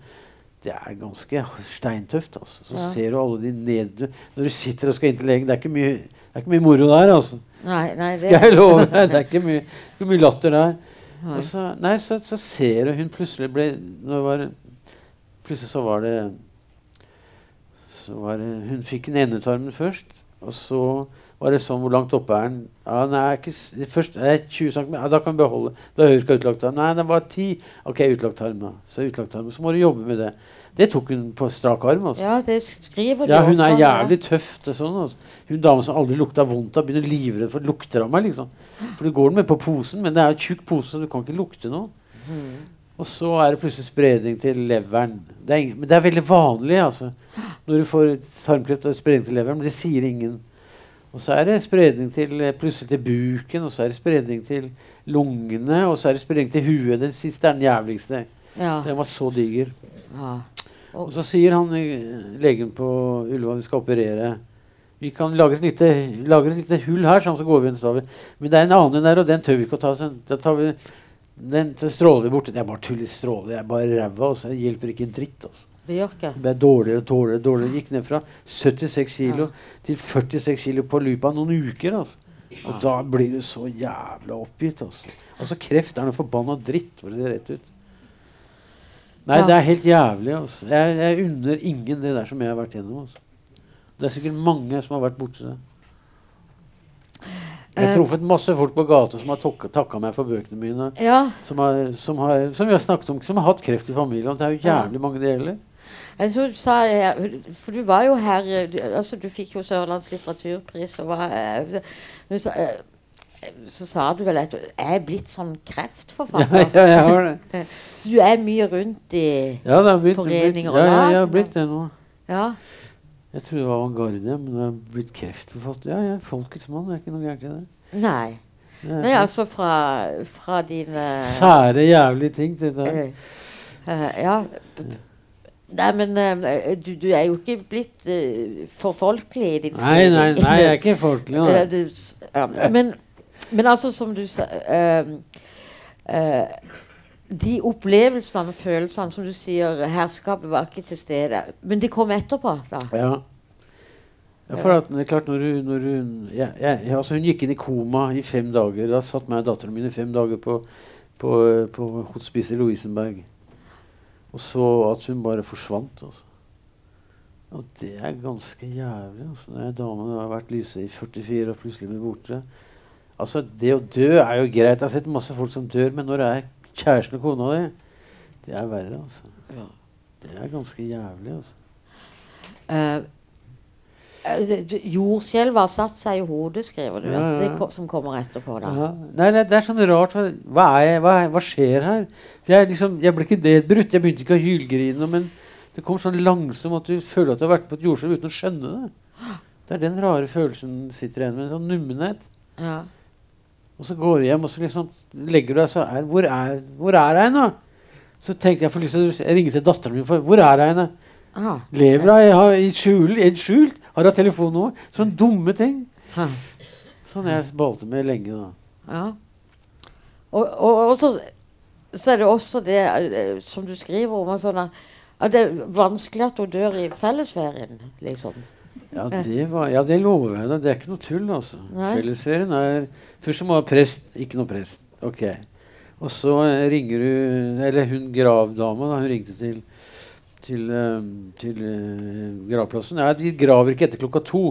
Det er ganske steintøft. altså. Så Ja. ser du alle de ned... Når du sitter og skal inn til legen Det er ikke mye, det er ikke mye moro der, altså. Nei, nei, det Skal jeg love deg. Det er ikke mye, ikke mye latter der. Nei. Og så, nei, så, så ser hun plutselig ble når var, Plutselig så var det så var det, Hun fikk den ene tarmen først, og så var det sånn, hvor langt oppe er den? Ja, nei, er ikke Først er 20 cm. Ja, da kan vi beholde. Da har ikke utlagt tarm. Nei, den var 10. Ok, utlagt tarm. Så er utlagt tarm. Så må du jobbe med det. Det tok hun på strak arm. altså. Ja, det skriver du Ja, hun er jævlig tøff. Det sånn, altså. Hun dama som aldri lukta vondt av, begynner livredd for lukter av meg. liksom. For du går den med på posen, men det er jo tjukk pose, så du kan ikke lukte noe. Og så er det plutselig spredning til leveren. Det er men det er veldig vanlig. altså. Når du får tarmkreft, og spredning til leveren, men det sier ingen. Og så er det spredning til, eh, plutselig til buken, og så er det spredning til lungene, og så er det spredning til huet. Den siste er den jævligste. Ja. Den var så diger. ja. Og så sier han eh, legen på Ullevål vi skal operere. Vi kan lage et lite, lage et lite hull her, sånn så går vi inn. sa vi. Men det er en annen der, og den tør vi ikke å ta. Så da tar vi, den så stråler vi borti. Det er bare tull stråler. Det er bare ræva. det så hjelper ikke en dritt. altså. Det gjør ikke. Det ble dårligere og dårligere. dårligere. Gikk ned fra 76 kilo Ja. til 46 kilo på løpet av noen uker. altså. Og da blir du så jævla oppgitt. altså. Altså, Kreft er noe forbanna dritt, for å si det rett ut. Nei, Ja. det er helt jævlig. altså. Jeg, jeg unner ingen det der som jeg har vært gjennom. altså. Det er sikkert mange som har vært borti det. Jeg har Eh. truffet masse folk på gata som har takka meg for bøkene mine. Ja, Som, har, som, har, som vi har snakket om, som har hatt kreft i familien. Det er jo jævlig mange det gjelder. du sa For du var jo her eh, du, altså Du fikk jo Sørlands litteraturpris, og var, eh, du sa, eh, så sa du vel at du er blitt sånn kreftforfatter. ja, jeg har det. Så du er mye rundt i Ja, det blitt, Foreninger blitt, og lag? ja, jeg har blitt det nå. Ja. Jeg trodde det var avantgarde, men det har blitt kreftforfatter. Ja, jeg er folkets mann. Det er ikke noe gærent i det. Nei. er Nei, altså fra, fra dine Sære, jævlige ting. Dette. her. Uh, uh, ja. Nei, men uh, du, du er jo ikke blitt uh, for folkelig i din Nei, nei, nei, jeg er ikke folkelig. Eh, Nei. du ja, men, men altså, som du sa uh, uh, De opplevelsene og følelsene, som du sier, herskapet var ikke til stede. Men de kom etterpå, da. Ja. ja, for at, det er klart når du, når hun, ja, ja, altså Hun gikk inn i koma i fem dager. Da satt meg og datteren min i fem dager på, på, på hospice i Lovisenberg. Og så at hun bare forsvant. Altså. Og det er ganske jævlig. Altså. Når en dame har vært lyse i 44 og plutselig blir borte. Altså, Det å dø er jo greit. Jeg har sett masse folk som dør, men når det er kjæresten og kona di, det er verre. altså. Det er ganske jævlig. altså. Uh, eh, Jordskjelv har satt seg i hodet, skriver du. Ja, ja. det som kommer etterpå, da. Ja. Nei, nei, det er sånn rart. Hva, hva, er jeg, hva, er- hva skjer her? For jeg, liksom, jeg ble ikke nedbrutt. Jeg begynte ikke å hylgrine. Men det kom sånn langsomt at du føler at du har vært på et jordskjelv uten å skjønne det. Det er den rare følelsen sitter igjen med. En sånn nummenhet. Ja. Og så går du hjem og så liksom legger du deg så er, Hvor er, hvor er jeg nå? Så tenkte jeg for lyst til å ringe til datteren min. For, hvor er jeg nå? Ah. Lever jeg i skjul, skjult? Har hun telefonnummer? Sånne dumme ting. Ha. Sånn jeg balte med lenge, da. Ja. Og, og, og så, så er det også det eh, som du skriver om, sånn at det er vanskelig at hun dør i fellesferien, liksom. Ja, det, var, ja, det lover jeg deg. Det er ikke noe tull, altså. Nei. Fellesferien er Først så må du ha prest. Ikke noe prest. Ok. Og så eh, ringer du Eller hun gravdama, da. Hun ringte til til, eh, til uh, gravplassen. Ja, de graver ikke etter klokka to.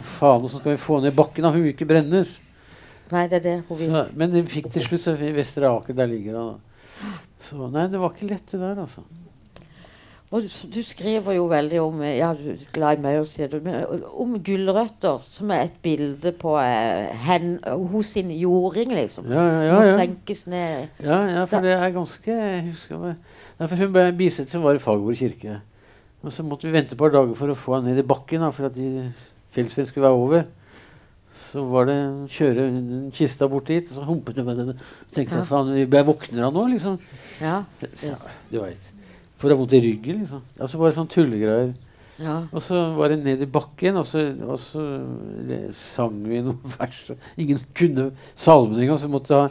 Faen, åssen skal vi få ned bakken? da? Hun vil ikke brennes. Nei, det er det hun vil. Så, men de fikk til slutt så i Vestre Aker, der ligger hun. Så nei, det var ikke lett, det der, altså. Og du, skriver jo veldig om eh, Ja, du er glad i meg, du, men eh, om gulrøtter, som er et bilde på eh, hen, hos sin jording, liksom. Ja, ja, ja. Ja. senkes ned Ja, ja, for det er ganske jeg husker. Nei, for Hun ble bisett som var i Fagerborg kirke. Og så måtte vi vente et par dager for å få henne ned i bakken, da, for at de fellesferien skulle være over. Så var det kjøre en kista bort dit, og så humpet hun med den. Tenkte jeg, Ja. faen, jeg våkner av nå, liksom. Ja. Ja, du vet. For å ha vondt i ryggen, liksom. Altså bare sånn tullegreier. ja. Og så var det ned i bakken, og så, og så sang vi noen vers. Ingen kunne salmen engang, så vi måtte ha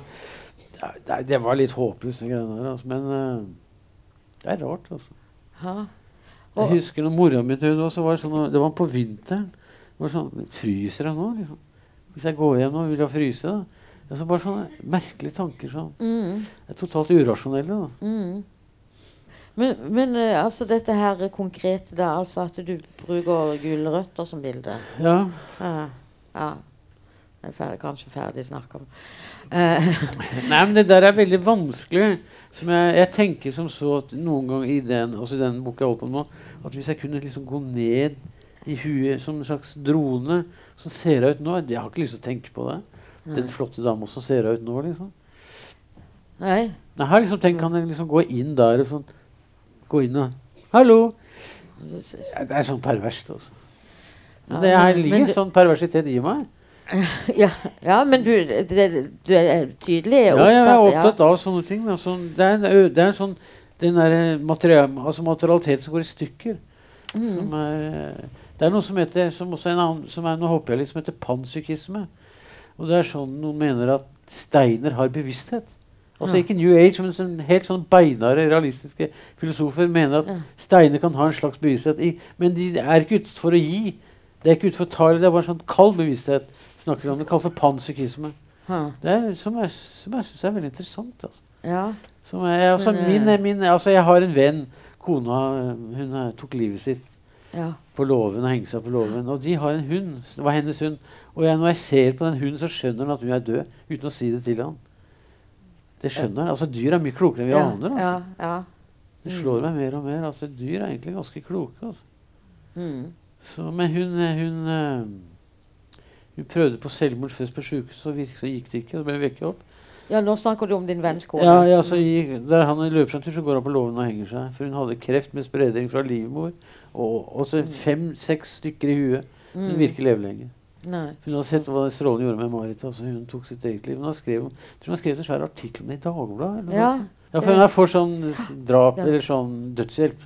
Nei, det, var litt håpløst, de greiene der. Altså. Men uh, det er rart, altså. Ha. Jeg husker når mora mi døde, også, var det sånn, det var på vinteren. Det var sånn, Fryser jeg nå? liksom? Hvis jeg går hjem nå, vil jeg fryse? da? Altså bare sånne merkelige tanker. sånn. mm, Det er totalt urasjonelle. da. mm. Men, men eh, altså dette her konkrete, da, altså at du bruker gulrøtter som bilde Ja, ja. ja. Jeg er ferdig, kanskje ferdig snakka om. Uh. Nei, men det der er veldig vanskelig. Som jeg, jeg tenker som så at noen gang i den, også i den boka jeg holder på med nå, at hvis jeg kunne liksom gå ned i huet som en slags drone som ser jeg ut nå. Jeg har ikke lyst til å tenke på det. Den flotte dama, som ser ut nå, liksom? nei. Jeg har liksom tenkt, Kan jeg liksom gå inn der og sånn Gå inn og Hallo! Det er sånn perverst, altså. Men det er, ligger det- sånn perversitet i meg. Ja, ja, men du, det, du er tydelig Ja, jeg er opptatt av sånne ting. Da. Sånn, det, er en, det er en sånn den der material, altså materialitet som går i stykker. Mm. Som er, det er noe som heter som også en annen, som er, Nå håper jeg litt, som heter panpsykisme. Og det er sånn noen mener at steiner har bevissthet. Altså ikke New Age, men sånn, helt sånn beinare realistiske filosofer mener at steiner kan ha en slags bevissthet. I, men de er ikke ute for å gi. Det er ikke ute for å ta, det er bare en sånn kald bevissthet. snakker om Det kalles for panpsykisme. Det er, som jeg, som jeg syns er veldig interessant. Altså. ja. Som er, altså, min, eh, min, altså, jeg har en venn, kona hun eh, tok livet sitt ja. på låven og hengte seg på låven. Og de har en hund. Det var hennes hund. Og jeg, når jeg ser på den hunden, så skjønner han at hun er død, uten å si det til han. Det skjønner jeg. Altså, dyr er mye klokere enn vi aner. Altså. ja, ja. Det slår meg mer og mer. Altså, dyr er egentlig ganske kloke. Altså. Mm. Så, men hun, hun, eh, hun prøvde på selvmord først på sjukehuset, så, gikk det ikke. Så ble hun vekket opp. ja, nå snakker du om din venns kone. Ja, ja, så gikk, Der han løper en tur, så går hun på låven og henger seg. For hun hadde kreft med spredning fra livmor. Og, og så fem-seks stykker i huet. Hun Mm. virker levelenge. Nei. Hun har sett hva strålen gjorde med Marit. Altså hun tok sitt eget liv. Hun har skrevet, tror hun har skrevet en svær artikkel om det i Dagbladet. Ja, ja, for hun er for sånn drap Ja. eller sånn dødshjelp.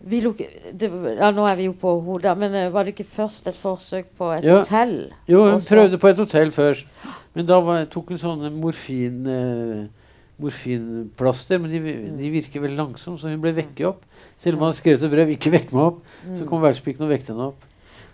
vi luk, det, ja, nå er vi jo på hodet, men eh, var det ikke først et forsøk på et Ja. hotell? Jo, hun også? prøvde på et hotell først. Men da var, tok hun sånne morfin, eh, morfinplaster. Men de, de virker veldig langsomt, så hun ble vekket opp. Selv om hun hadde skrevet et brev 'ikke vekk meg opp', så kom vertspiken og vekket henne opp.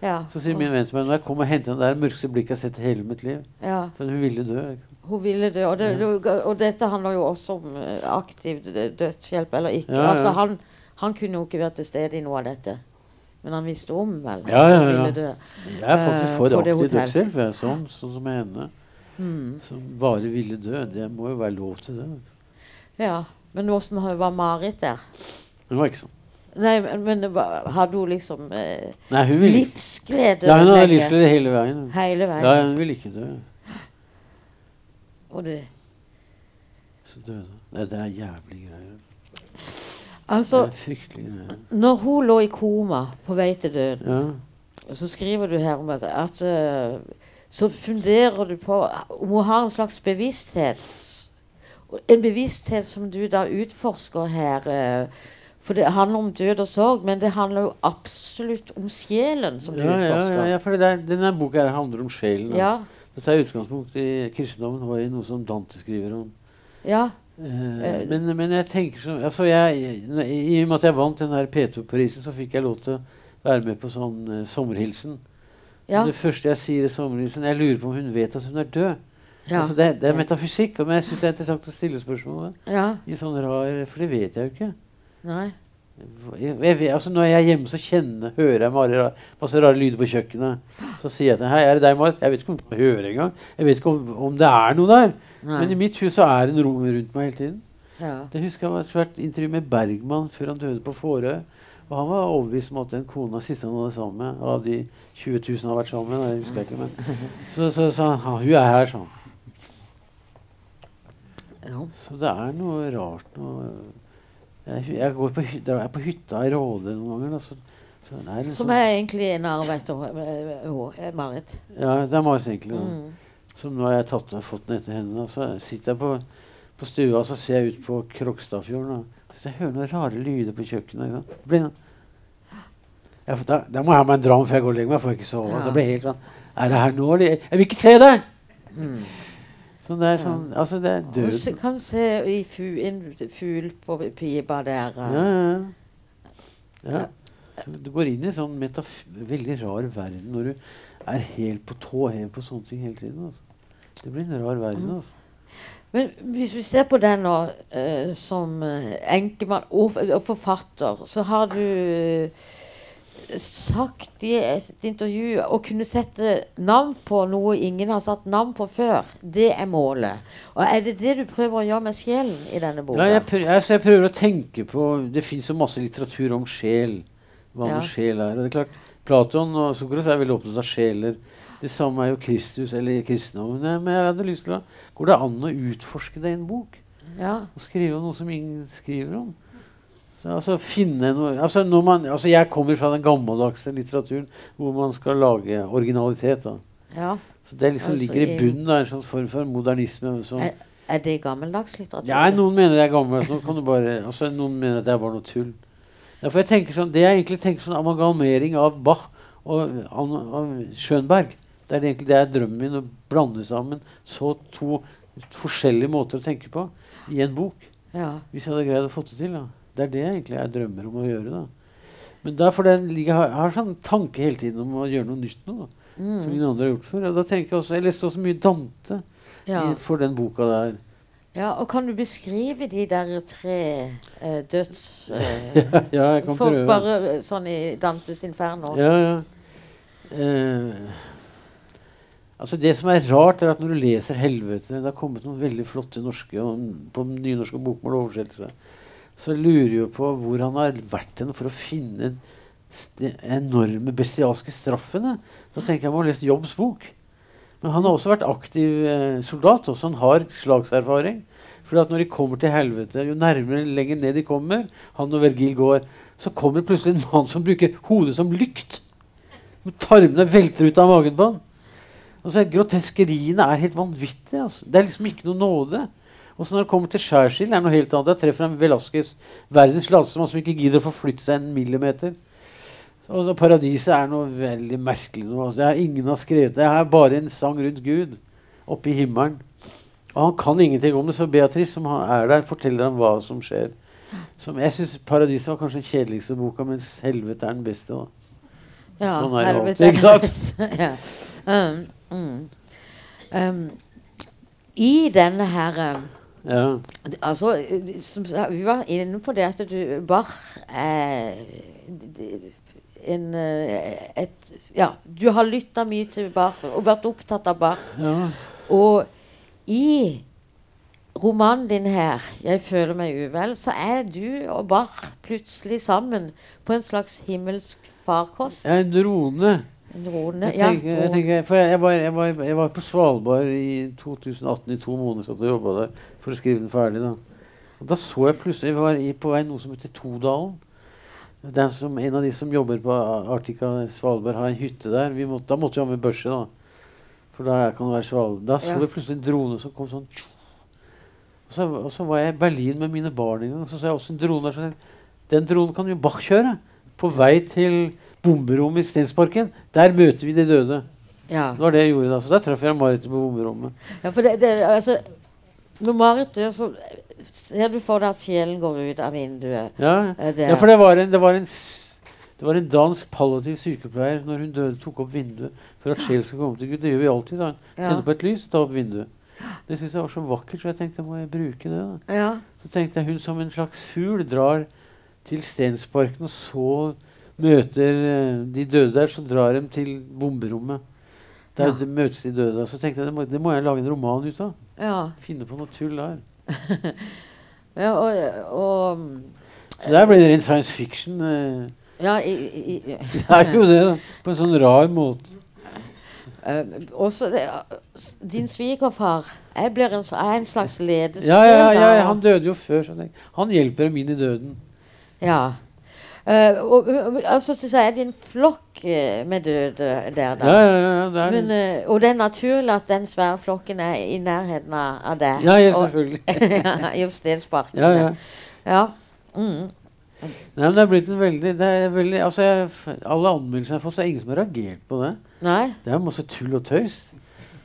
Ja. Så sier min venn til meg når jeg kom og hentet henne der mørkeste blikket jeg har sett i hele mitt liv. ja. For hun ville dø. Hun ville dø. Og, det, ja. og dette handler jo også om eh, aktiv dødshjelp eller ikke. Altså, han, han kunne jo ikke vært til stede i noe av dette. Men han visste om vel at Ja, ja, hun ville dø. Jeg er faktisk Eh, for uh, aktiv dødshjelp. jeg er Sånn, sånn som henne. Mm. Som bare ville dø. Det må jo være lov til det. Ja. Men åssen var Marit der? Hun var ikke sånn. Nei, men, hadde hun liksom eh, Nei, hun vil... livsglede ja, Hun hadde livsglede hele veien. Hele veien. Ja, hun ville ikke dø. Og det, Så døde hun. Nei, Det er jævlig greier. altså, det er greier. når hun lå i koma på vei til døden, Ja. så skriver du her om at, at eh, Så funderer du på om hun har en slags bevissthet. En bevissthet som du da utforsker her. eh, for det handler om død og sorg, men det handler jo absolutt om sjelen som du Ja, utforsker. ja, ja, for det der, denne boka her handler om sjelen. ja. Dette er utgangspunkt i kristendommen og i noe som Dante skriver om. ja. Eh, Eh, men, men jeg tenker så altså jeg, jeg, I og med at jeg vant den her P2-prisen, så fikk jeg lov til å være med på sånn uh, sommerhilsen. ja. Det første jeg sier i sommerhilsen, jeg lurer på om hun vet at hun er død. ja. Altså det, det er metafysikk, men jeg syns det er interessant å stille spørsmålet. ja. I sånne rar, For det vet jeg jo ikke. Nei. Jeg, jeg altså når jeg er hjemme, så kjenner, hører jeg rare, masse rare lyder på kjøkkenet. Så sier jeg til henne Hei, er det deg, Marit? Jeg vet ikke om jeg hører engang. Jeg vet ikke om, om det er noe der. Men i mitt hus så er det en rom rundt meg hele tiden. Ja. Det husker jeg var et svært intervju med Bergman før han døde på Fårøy. Og han var overbevist om at den kona siste han hadde sammen med, av de 20 000 han har vært sammen med, det husker jeg ikke, men så sa han ja, hun er her, sa han. ja. Så det er noe rart noe Jeg, jeg går på, jeg er på hytta i Råde noen ganger. Da, så, så er liksom, Som er egentlig en arv etter eh, Marit. Ja, det er Marit egentlig. Mm. Som nå har jeg tatt fått den etter henne. da. Så sitter jeg på, på stua og så ser jeg ut på Krokstadfjorden. da. Så jeg hører noen rare lyder på kjøkkenet. Blir for da, da må jeg ha meg en dram før jeg går og legger meg. for jeg ikke sove. Ja. Så blir jeg helt sånn Er det her nå. Jeg vil ikke se det! Mm. Så det er sånn Altså, det er Du kan se i fu, en fugl på pipa der. Ja, eh. ja, ja. ja. Du går inn i en sånn veldig rar verden når du er helt på tå hev på sånne ting hele tiden. Altså. Det blir en rar verden. Mm. Altså. Men hvis vi ser på deg nå uh, som eh, enkemann og, og forfatter, så har du sagt i et intervju å kunne sette navn på noe ingen har satt navn på før, det er målet. Og er det det du prøver å gjøre med sjelen i denne boka? Ja, jeg, prøver, altså jeg prøver å tenke på Det fins jo masse litteratur om sjel. Hva Ja. sjel er. Og det er klart, Platon og Sokrates er veldig opptatt av sjeler. Det samme er jo Kristus eller kristendommen. Men jeg hadde lyst til å Går det an å utforske det i en bok? Ja, Og skrive om noe som ingen skriver om? Så, altså finne noe altså når man, altså Jeg kommer fra den gammeldagse litteraturen hvor man skal lage originalitet. da. ja. Så det liksom Altså, ligger i bunnen av en sånn form for modernisme. Som, Er, er det gammeldags litteratur? ja, noen mener det er gammeldags. Du bare, altså, noen mener at det er bare noe tull. Derfor jeg tenker sånn, Det jeg egentlig tenker sånn amalgamering av Bach og av, av Schönberg Det er egentlig det er drømmen min, å blande sammen så to forskjellige måter å tenke på i en bok. Ja. Hvis jeg hadde greid å få det til. da. Det er det egentlig jeg drømmer om å gjøre. da. Men derfor den, ligger- jeg har, sånn tanke hele tiden om å gjøre noe nytt nå. da, Som Mm. ingen andre har gjort før. Og da tenker Jeg også, jeg leste også mye Dante Ja. i, for den boka der. ja, og kan du beskrive de der tre eh, døds... eh, ja, jeg kan prøve. bare eh, sånn i Dantes Inferno. Ja, ja. Eh, altså Det som er rart, er at når du leser 'Helvete' Det har kommet noen veldig flotte norske og på nynorsk og bokmål oversettelse. Så lurer jeg på hvor han har vært hen for å finne den enorme bestialske straffene. Da tenker jeg må ha lest Jobbs bok. Men han har også vært aktiv eh, soldat. Også han har slagserfaring. For når de kommer til helvete, jo nærmere lenger ned de kommer, han og Vergil går, så kommer plutselig en mann som bruker hodet som lykt. Tarmene velter ut av magen på han. Altså, groteskeriene er helt vanvittige. Altså. Det er liksom ikke noe nåde. Og så når det kommer til skjærsild, er det noe helt annet. Jeg treffer han Velasquez, verdens landsmann, som ikke gidder å forflytte seg en millimeter. Og så Paradiset er noe veldig merkelig. Noe. Altså, er ingen har skrevet det. Det er bare en sang rundt Gud oppe i himmelen. Og han kan ingenting om det, så Beatrice, som er der, forteller ham hva som skjer. Som, jeg syns 'Paradiset' var kanskje den kjedeligste boka, mens 'Helvete' er den beste. da. Ja, Sånn er det helvete alltid, det. ja. um, mm. um, I denne her um, Ja. Altså, vi var inne på det at du Bach eh, en eh, et, Ja, du har lytta mye til Bach og vært opptatt av Bach. ja. Og i romanen din her, 'Jeg føler meg uvel', så er du og Bach plutselig sammen på en slags himmelsk farkost. Er en drone. En rone. Jeg Ja, tenker, jeg, tenker, for jeg, jeg, var, jeg, var, jeg var på Svalbard i 2018 i to måneder satt og jobba der for å skrive den ferdig. Da Og da så jeg plutselig Jeg var i, på vei noe som heter Todalen. Den som, en av de som jobber på Arctica Svalbard, har en hytte der. Vi måtte, da måtte vi ha med børse, da. For da kan det være Svalbard. Da så vi plutselig en drone som kom sånn og så, og så var jeg i Berlin med mine barn en gang. Så så jeg også en drone der. Den dronen kan jo Bach kjøre. På vei til bomberommet i Stensparken. Der møter vi de døde. ja. Det var det jeg gjorde da. Så der traff jeg Marit på bomberommet. Ja, for det, det, altså, når Marit dør, så ser du for deg at sjelen går ut av vinduet. Ja, det- ja for det var en, det var en, det var en dansk palliativ sykepleier når hun døde, tok opp vinduet for at sjelen skal komme til Gud. Det gjør vi alltid. da. Ja. På et lys og ta opp vinduet. Det syns jeg var så vakkert, så jeg tenkte må jeg bruke det. da. Ja. Så tenkte jeg hun som en slags fugl drar til Stensparken, og så møter eh, de døde der, så drar de til bomberommet. Der Ja. de møtes de døde. Så tenkte jeg det må, det må jeg lage en roman ut av. ja. Finne på noe tull der. ja og, og Så der ble det ren science fiction. Eh. Ja, i, i, Det er jo det, da. På en sånn rar måte. Uh, også det, din svigerfar jeg blir en, er en slags ledesøl. Ja, ja, ja, han døde jo før. Så jeg han hjelper dem inn i døden. Ja. Eh, og, og, så er det en flokk eh, med døde der, da. Ja, ja, ja, det Men, eh, og det er naturlig at den svære flokken er i nærheten av deg. Ja, ja, selvfølgelig. I Stensparken. Ja, ja. ja. Mm. Nei, men det er blitt en veldig, det veldig altså jeg, Alle anmeldelsene jeg har fått, så er det ingen som har reagert på det. Nei. Det er masse tull og tøys.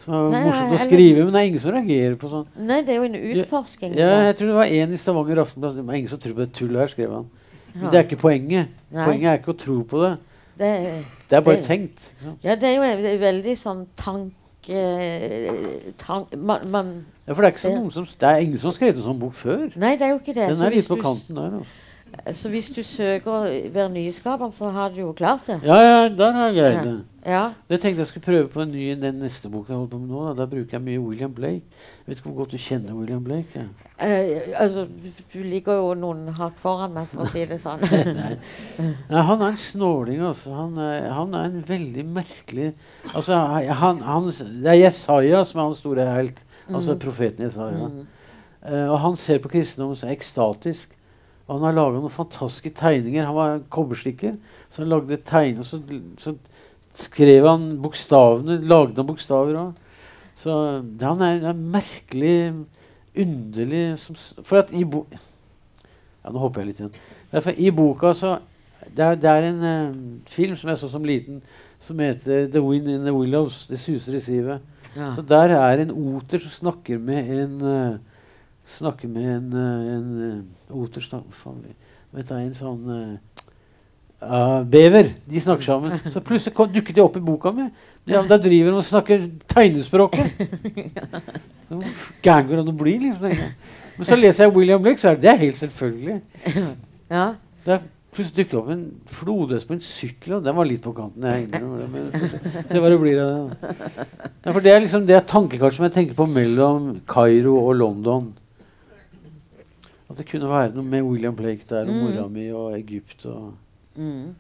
Som er Nei, morsomt å skrive, men det er ingen som reagerer på sånn. Nei, det er jo en utforsking. Ja, jeg tror det var en i Stavanger Aftenblad. Det er ingen som tror på det tullet her, skrev han. Men det er ikke poenget. Nei. Poenget er ikke å tro på det. Det, Det er bare Det- tenkt. Sant? ja, det er jo en veldig sånn tanke... Tank, man, man Ja, for det er, ikke så noen som, det er ingen som har skrevet en sånn bok før. Nei, det er jo ikke det. Den er litt på kanten der. Altså. Så hvis du søker være nyskaper, så har du jo klart det. Ja, ja, der har jeg greid det. Ja. Jeg tenkte jeg skulle prøve på en ny den neste boka jeg holder på med nå. Da, da bruker jeg mye William Blake. Jeg vet ikke hvor godt du kjenner William Blake? Ja. Eh, altså, du ligger jo noen hakk foran meg, for å si det sånn. Nei, han er en snåling, altså. Han er, han er en veldig merkelig Altså, han, han, Det er Jesaja som er hans store helt. Altså profeten Jesaja. Mm. Eh, og han ser på kristendommen som ekstatisk. Og han har laga noen fantastiske tegninger. Han var kobberstikker, så han lagde tegninger. Så, så skrev han bokstavene, lagde han bokstaver òg. Så det- han er, er merkelig underlig som, For at i bo... Ja, nå hopper jeg litt igjen. Derfor, I boka så Det er, det er en uh, film som jeg så som liten, som heter 'The Wind in the Willows'. Det suser i sivet. Ja. Så der er en oter som snakker med en uh, Snakker med en, eh, en eh, oter snak, faen, Vet du, en sånn ah, Bever. De snakker sammen. Så plutselig dukket de opp i boka mi. Ja, da driver de og snakker tegnespråket. Gæren går an å bli? liksom. Men så leser jeg William Blake, så er det, det er helt selvfølgelig. ja. Er plutselig dukket opp en flodhest på en sykkel, og den var litt på kanten. Jeg det, Se hva det blir av det. Ja, for det er liksom det tankekart som jeg tenker på mellom Kairo og London. At det kunne være noe med William Blake der, og Mm. mora mi og Egypt og Mm.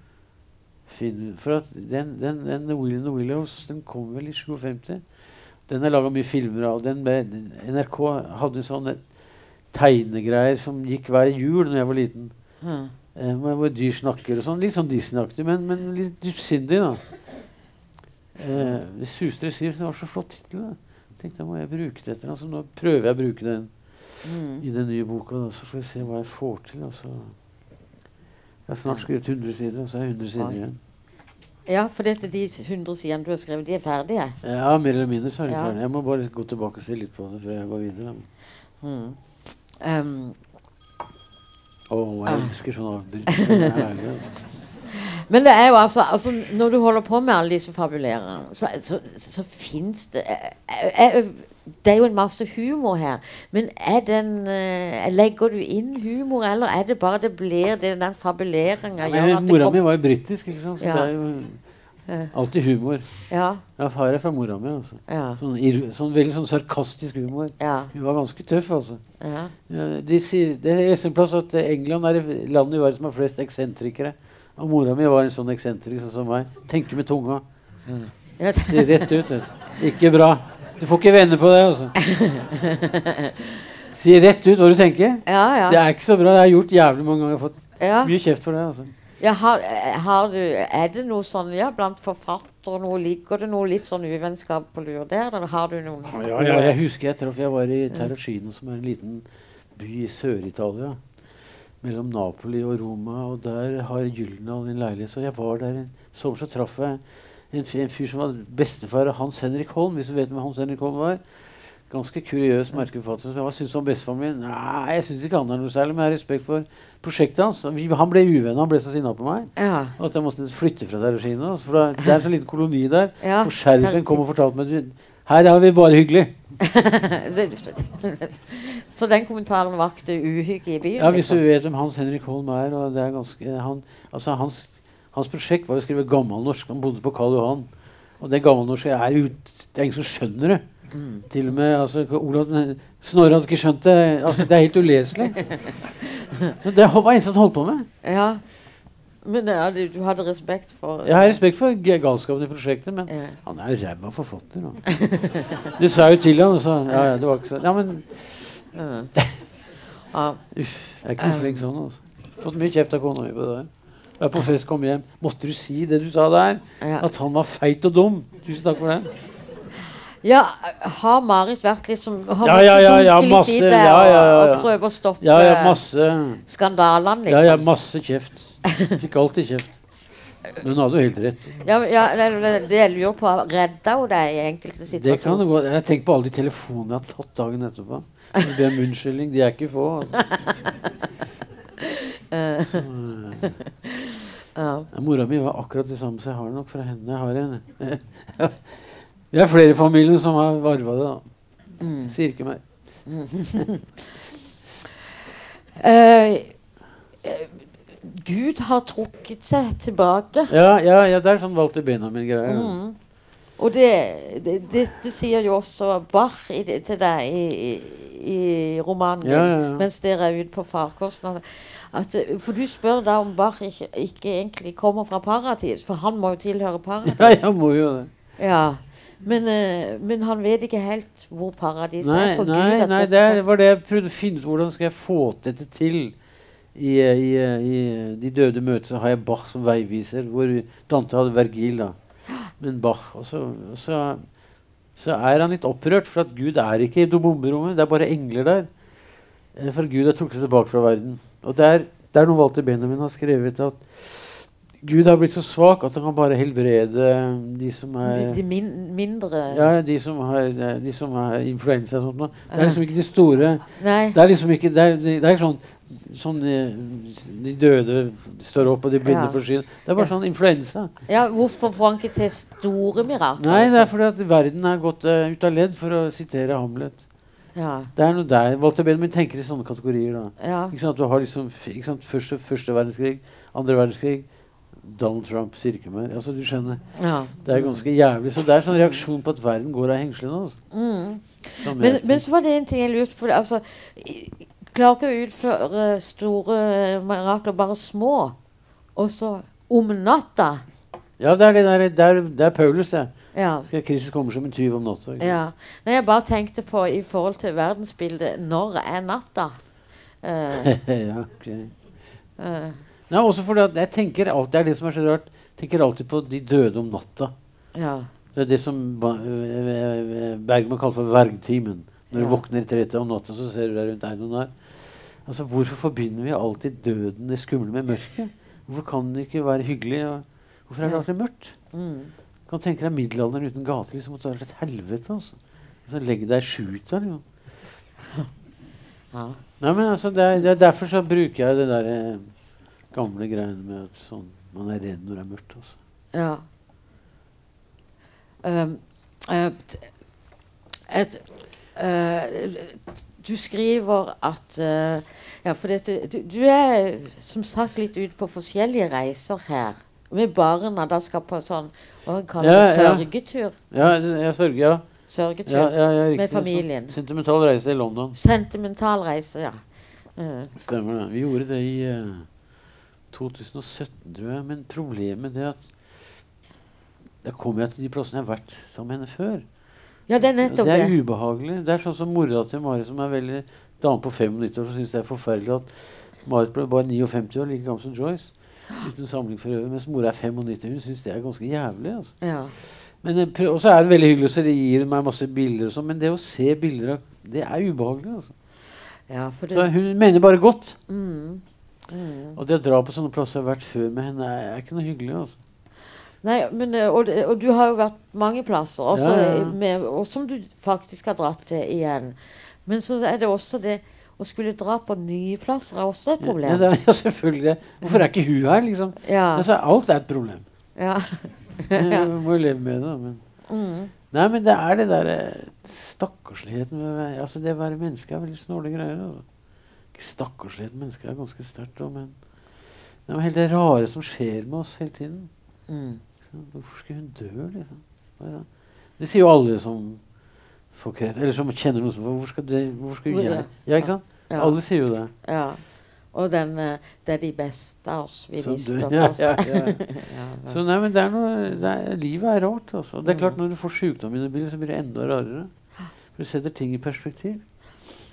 finne For at den, den, den William the Willows den kom vel i 57. Den er laga mye filmer av. Den ble, NRK hadde sånne tegnegreier som gikk hver jul da jeg var liten. Mm. Eh, hvor dyr snakker og sånn. Litt sånn Disney-aktig, men, men litt dypsindig, da. Eh, det suste i siv. Det var så flott tittel. tenkte jeg må jeg bruke det etter. Altså, nå prøver jeg å bruke den Mm. i den nye boka, da, så får vi se hva jeg får til. Altså. Jeg har snart skrevet 100 sider, og så er jeg 100 sider igjen. Ja, for dette, de 100 sidene du har skrevet, de er ferdige. Ja, mer eller mindre så er de Ja. ferdige. Jeg må bare gå tilbake og se litt på det før jeg går videre. Mm. Um, Oh, jeg Ah. elsker sånn herlig, altså. men det er jo altså, altså Når du holder på med alle disse fabulerene, så, så, så fins det jeg, eh, Det er jo en masse humor her. Men er den eh, Legger du inn humor, eller er det bare det blir det den fabuleringa ja, Mora mi var jo britisk, ikke sant? så Ja. det er jo Eh. alltid humor. Ja. Jeg har er fra mora mi. Altså. Ja. Sånn, ir- sånn veldig sånn sarkastisk humor. Ja. Hun var ganske tøff, altså. de sier, det er en plass at England er det landet i verden som har flest eksentrikere. Og mora mi var en sånn eksentriker som meg. Tenker med tunga. ja. Sier rett ut. Ikke bra. Du får ikke vende på det, altså. Si rett ut hva du tenker. Ja, Det er ikke så bra. Det har gjort jævlig mange ganger. Jeg har fått ja. mye kjeft for det. altså. ja har, har du, er det noe sånn ja, blant forfattere noe, Ligger det noe litt sånn uvennskap på lur der? Eller har du noen Ja, ja, jeg husker jeg traff Jeg var i Terracino, som er en liten by i Sør-Italia. Mellom Napoli og Roma. Og der har Gyldendal en leilighet. Så jeg var der en sommer, så traff jeg en, en fyr som var bestefar av Hans Henrik Holm. Hvis du vet hvem Hans Henrik Holm var. Ganske kuriøs merkeforfatter. Hva syns du om bestefaren min? Nei, jeg syns ikke han er noe særlig, men jeg har respekt for prosjektet hans. Han ble uvenn, han ble så sinna på meg. Ja. At jeg måtte flytte fra Terracino. For da- det er en sånn liten koloni der. Ja, og sheriffen kom og fortalte meg her er vi bare hyggelig. Så den kommentaren vakte uhygge i byen? Ja, Hvis du liksom. vet hvem Hans Henrik Holm er og det er ganske, han, altså hans, hans prosjekt var å skrive gammelnorsk. Han bodde på Karl Johan. Og det gammelnorske er ut, Det er ingen som skjønner det. Mm. Til og med altså, Olav, Snorre hadde ikke skjønt det. Altså, det er helt uleselig. Så det var en som holdt på med. Ja. Men ja, du, du hadde respekt for Jeg har respekt for galskapen i prosjektet, men Ja. han er jo ræva forfatter. Da. Du sa jo til han, og så ja, ja, det var ikke så Ja, men. Uff, jeg er ikke noe flink sånn. altså. Fått mye kjeft av kona mi på det der. Er på fest, kom hjem. Måtte du si det du sa der? Ja. At han var feit og dum? Tusen takk for det. ja, har Marit vært liksom Har Ja, ja, ja, ja, masse, litt i det ja, ja, ja, og, og prøve å stoppe Ja, ja, masse skandalene, Ja, ja, liksom? masse kjeft. Fikk alltid kjeft. Men hun hadde jo helt rett. Ja, ja, det, gjelder jo lurer på, redda hun deg i enkelte Det kan situasjoner? det gå. Jeg tenker på alle de telefonene jeg har tatt dagen etterpå. Jeg ber om unnskyldning. De er ikke få. Eh, Ja. Mora mi var akkurat det samme, så jeg har det nok fra henne. Jeg har en. Vi er flere i familien som har varva det. da. Mm. Sier ikke meg. Eh, Gud har trukket seg tilbake. Ja, ja, ja, det er sånn Walter Benjamin-greier. Mm. Og det, det, dette sier jo også Bach i, til deg i, i, i romanen din, ja. mens dere er ute på farkosten. At, eh, for du spør da om Bach ikke, ikke egentlig kommer fra paradis, for han må jo tilhøre paradis. Ja, jeg må jo det. Ja. Men, eh, men han vet ikke helt hvor paradis Nei, er, for Gud nei, har nei, det er, var det jeg prøvde å finne ut. Hvordan skal jeg få dette til? I, i, i De døde møter har jeg Bach som veiviser, hvor Dante hadde Vergil. da. Men Bach Og så, og så, så er han litt opprørt, for at Gud er ikke i bomberommet. Det er bare engler der. Eh, For Gud har trukket tilbake fra verden. Og det er, noe Walter Benjamin har skrevet, at Gud har blitt så svak at han kan bare helbrede de som er De min, mindre ja, de som har, de som har influensa og sånt. noe. Det er liksom ikke de store Nei. Det er liksom ikke Det er, det er sånn, sånn eh, De døde står opp, og de blinde Ja. får syn. Det er bare Ja. sånn influensa. Ja, hvorfor får han ikke til store mirakler? Nei, det er liksom? fordi at verden er gått uh, ut av ledd, for å sitere Hamlet. Ja, Det er noe der. Walter Benjamin tenker i sånne kategorier. da. ja. Ikke sant? Du har liksom ikke sant? Første, første verdenskrig, andre verdenskrig, Donald Trump, Sirkemer altså, Du skjønner. ja. Det er ganske jævlig. Så det er sånn reaksjon på at verden går av hengslene. Altså. Mm. Men, men så var det en ting jeg lurte på. Altså, klarer ikke å utføre store mirakler, bare små. Og så om natta. Ja, det er det der, er, det er Paulus, det. Ja. Kristus kommer som en tyv om natta. ja. Når jeg bare tenkte på i forhold til verdensbildet Når er natta? Uh, ja, ok. Uh, Nei, også fordi at jeg tenker alltid, Det er det som er så rart. Tenker alltid på de døde om natta. ja. Det er det som eh, Bergman kaller for vergtimen. Når du våkner i tretida om natta, så ser du deg rundt. Er noen der? Altså, Hvorfor forbinder vi alltid døden, det skumle, med mørket? Hvorfor kan det ikke være hyggelig? Hvorfor er det alltid mørkt? Mm. Du kan tenke deg middelalderen uten gatelys. Det måtte være et helvete. altså. Så Legg deg i skjuta. Liksom. Ja. Nei, men altså, det er, det er Derfor så bruker jeg det der eh, gamle greiene med at sånn, man er redd når det er mørkt. Altså. Ja. Um, uh, et, uh, du skriver at uh, Ja, for dette, du, du er som sagt litt ute på forskjellige reiser her. Med barna. Da skal på sånn hva kaller det, Ja, ja. sørgetur. Ja, ja, sørge, ja. Sørgetur. ja, ja, ja riktig, Med familien. familien. Sentimental reise i London. Sentimental reise, ja. Uh. Stemmer det. Vi gjorde det i uh, 2017, tror jeg. Men problemet er at da kommer jeg til de plassene jeg har vært sammen med henne før. ja, det er nettopp det det. er ubehagelig. Det er sånn som mora til Mari, som er veldig dame på 95 år, som syns det er forferdelig at Marit ble bare 59 år, like gammel som Joyce. Uten samling for øvrig. Mens mora er 95. Hun syns det er ganske jævlig. altså. Ja. Men Og så er det veldig hyggelig, så det gir meg masse bilder og sånn. Men det å se bilder av Det er ubehagelig. altså. ja, for Så hun mener bare godt. mm, mm. Og det å dra på sånne plasser jeg har vært før med henne, er, er ikke noe hyggelig. altså. Nei, men, eh, og, og du har jo vært mange plasser, også, Ja, ja. Med, og som du faktisk har dratt til igjen. Men så er det også det å skulle dra på nye plasser er også et problem. Ja, er, ja, selvfølgelig. Hvorfor er ikke hun her, liksom? Ja. Altså, alt er et problem. ja. Jeg må jo leve med det. Men. Mm. Nei, men det er det derre stakkarsligheten med altså Det å være menneske er veldig snåle greier. Altså. Ikke stakkarslighet med mennesker er ganske sterkt, da, men det er jo helt det rare som skjer med oss hele tiden. Mm. Hvorfor skulle hun dø, liksom? Det? det sier jo alle som får kreft, eller som kjenner noen som Hvor skal, det, hvor skal jeg Ja, ikke sant? Ja. Alle sier jo det. ja. Og den eh, Det er de beste av oss vi lister oss. Ja, ja. Så nei, men det er noe, det er, livet er rart. Altså. Det er klart Når du får sykdom i bildet, så blir det enda rarere. For du setter ting i perspektiv.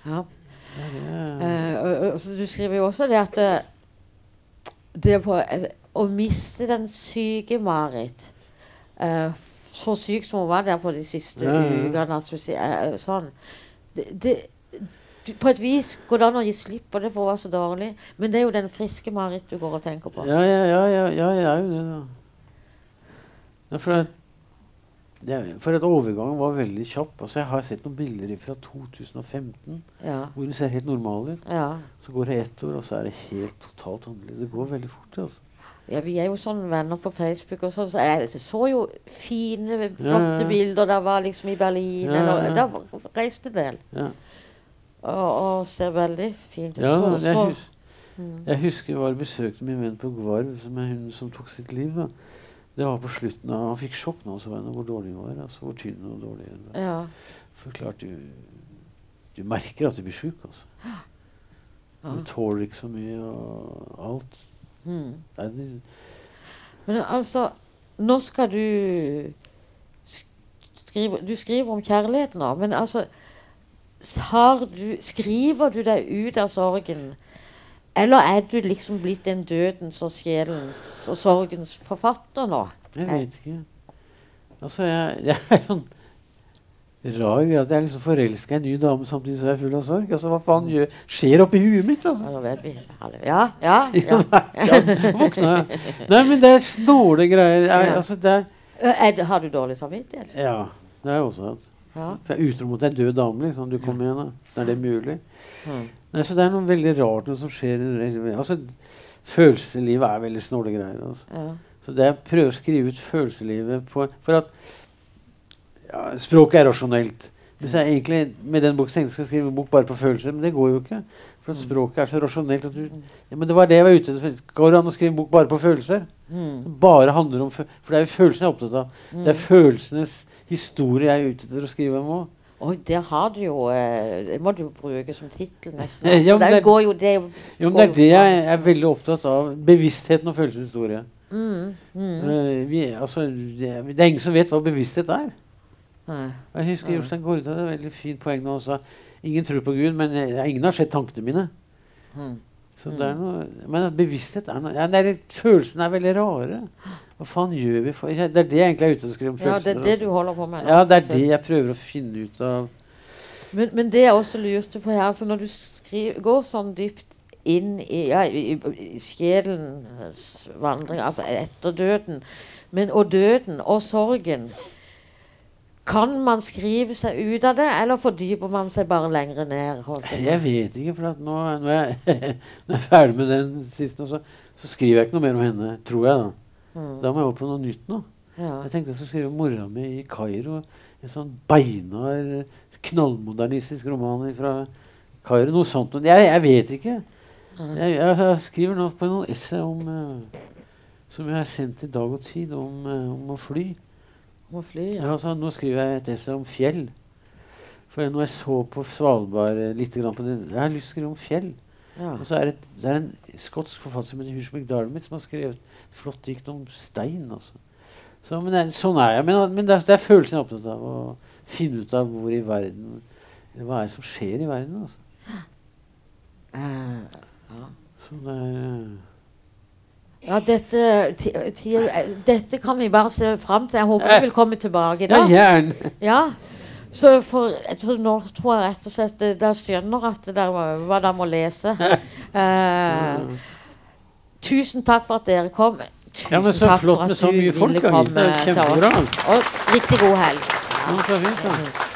Ja. Det det. Uh, og, og, du skriver jo også det at eh, det på, eh, å miste den syke Marit eh, Så syk som hun var der på de siste Ja, ukene altså, eh, sånn, det, det, På et vis går det an å gi slipp på det for hun var så dårlig, men det er jo den friske Marit du går og tenker på. Ja, ja, ja, ja, ja, jeg er jo det, da. Ja, for, at, det, for at overgangen var veldig kjapp. Altså, jeg har sett noen bilder fra 2015 Ja. hvor hun ser helt normal ut. Ja. Så går det ett år, og så er det helt totalt annerledes. Det går veldig fort. Altså. Ja, vi er jo sånn venner på Facebook og sånn, så jeg så jo fine, flotte ja, ja. bilder. Der var liksom i Berlin, Ja, ja, eller da Der reiste en del. Ja. Og, og ser veldig fint ut. Ja, så, jeg, så, hus Jeg husker jeg var besøkte min venn på Gvarv, som er hun som tok sitt liv. da. Det var på slutten av Han fikk sjokk nå, så henne hvor dårlig hun var. altså Hvor tynn og dårlig hun var. Ja. For klart, du, du merker at du blir sjuk, altså. Du tåler ikke så mye og alt. Mm. Men altså, nå skal du skrive Du skriver om kjærlighet nå, men altså har du, Skriver du deg ut av sorgen? Eller er du liksom blitt en dødens og sjelens og sorgens forfatter nå? jeg vet ikke. Altså, jeg, jeg er sånn rar greie at jeg er liksom forelska i en ny dame samtidig som jeg er full av sorg. Altså, Hva faen gjør, skjer oppi huet mitt? altså? Ja. Ja, ja. Ja, våkna jeg. Nei, men det er snåle greier. Jeg, altså, det er, Er har du dårlig samvittighet? ja, det har jeg også hatt. Ja. For jeg er utro mot en død dame. liksom. Du kommer igjen, da. Så er det mulig. Mm. Nei, så det er noe veldig rart noe som skjer. Altså, Følelseslivet er veldig snåle greier. altså. Ja. Så det jeg prøver å skrive ut følelseslivet på For at ja, Språket er rasjonelt. Hvis jeg egentlig med den boken tenkte jeg skulle skrive en bok bare på følelser, men det går jo ikke. For at språket er så rasjonelt du ja, Men det var det jeg var ute etter. Går det an å skrive en bok bare på følelser? Mm. Bare handler om For det er jo følelsene jeg er opptatt av. Det er følelsenes historie jeg er ute etter å skrive om òg. Oi, det har du jo eh, Det må du bruke som tittel, nesten. Ja, Altså, men det det- går jo det Jo, men det er det jeg er veldig opptatt av. Bevisstheten og følelseshistorie. mm, mm. Uh, vi, altså, det, er- det er ingen som vet hva bevissthet er. Nei. Jeg husker Jostein Gaarde hadde et veldig fint poeng nå. sa ingen tror på Gud, men eh, ingen har sett tankene mine. Mm. Er noe, men bevissthet er noe ja, det er Følelsene er veldig rare. Hva faen gjør vi for Det er det jeg egentlig er ute og å skrive om Ja, det er det du holder på med ja, det er det jeg prøver å finne ut av. Men, men det jeg også lurte på her, altså når du skriver, går sånn dypt inn i, ja, i, i sjelens vandring, altså etter døden, men, og døden og sorgen Kan man skrive seg ut av det, eller fordyper man seg bare lenger ned? jeg? Vet ikke, for nå, når, jeg, når jeg er ferdig med den siste, så, så skriver jeg ikke noe mer om henne. Tror jeg, da. Mm. Da må jeg over på noe nytt nå. Ja. Jeg tenkte jeg skulle skrive om mora mi i Kairo. En sånn beinar, knallmodernistisk roman fra Kairo. Noe sånt. Jeg, jeg vet ikke. Jeg, jeg skriver nå på noen essay om uh, Som jeg har sendt i Dag og Tid, om, uh, om å fly. Må fly, Ja, ja. så nå skriver jeg et essay om fjell. For når jeg så på Svalbard eh, litt grann på det, Jeg har lyst til å skrive om fjell. ja. Og så er det, det er en skotsk forfatter som heter Hush McDarmid, som har skrevet et flott dikt om stein. altså. Så, men det, sånn er jeg. Men, men det, er, det er følelsen jeg er opptatt av. Å finne ut av hvor i verden hva er det som skjer i verden. altså. Uh, ja. Sånn er eh, ja, dette, eh, dette kan vi bare se fram til. Jeg håper du vil komme tilbake Ja, da. gjerne. Ja. Så, for, så nå tror jeg rett og slett Da Dere skjønner at dere, må- hva dere må lese. Eh, tusen takk for at dere kom. Tusen Ja, men så takk flott for at med så mye folk, ville da, komme. Det til oss. Og riktig god helg. Ja, så fint, da.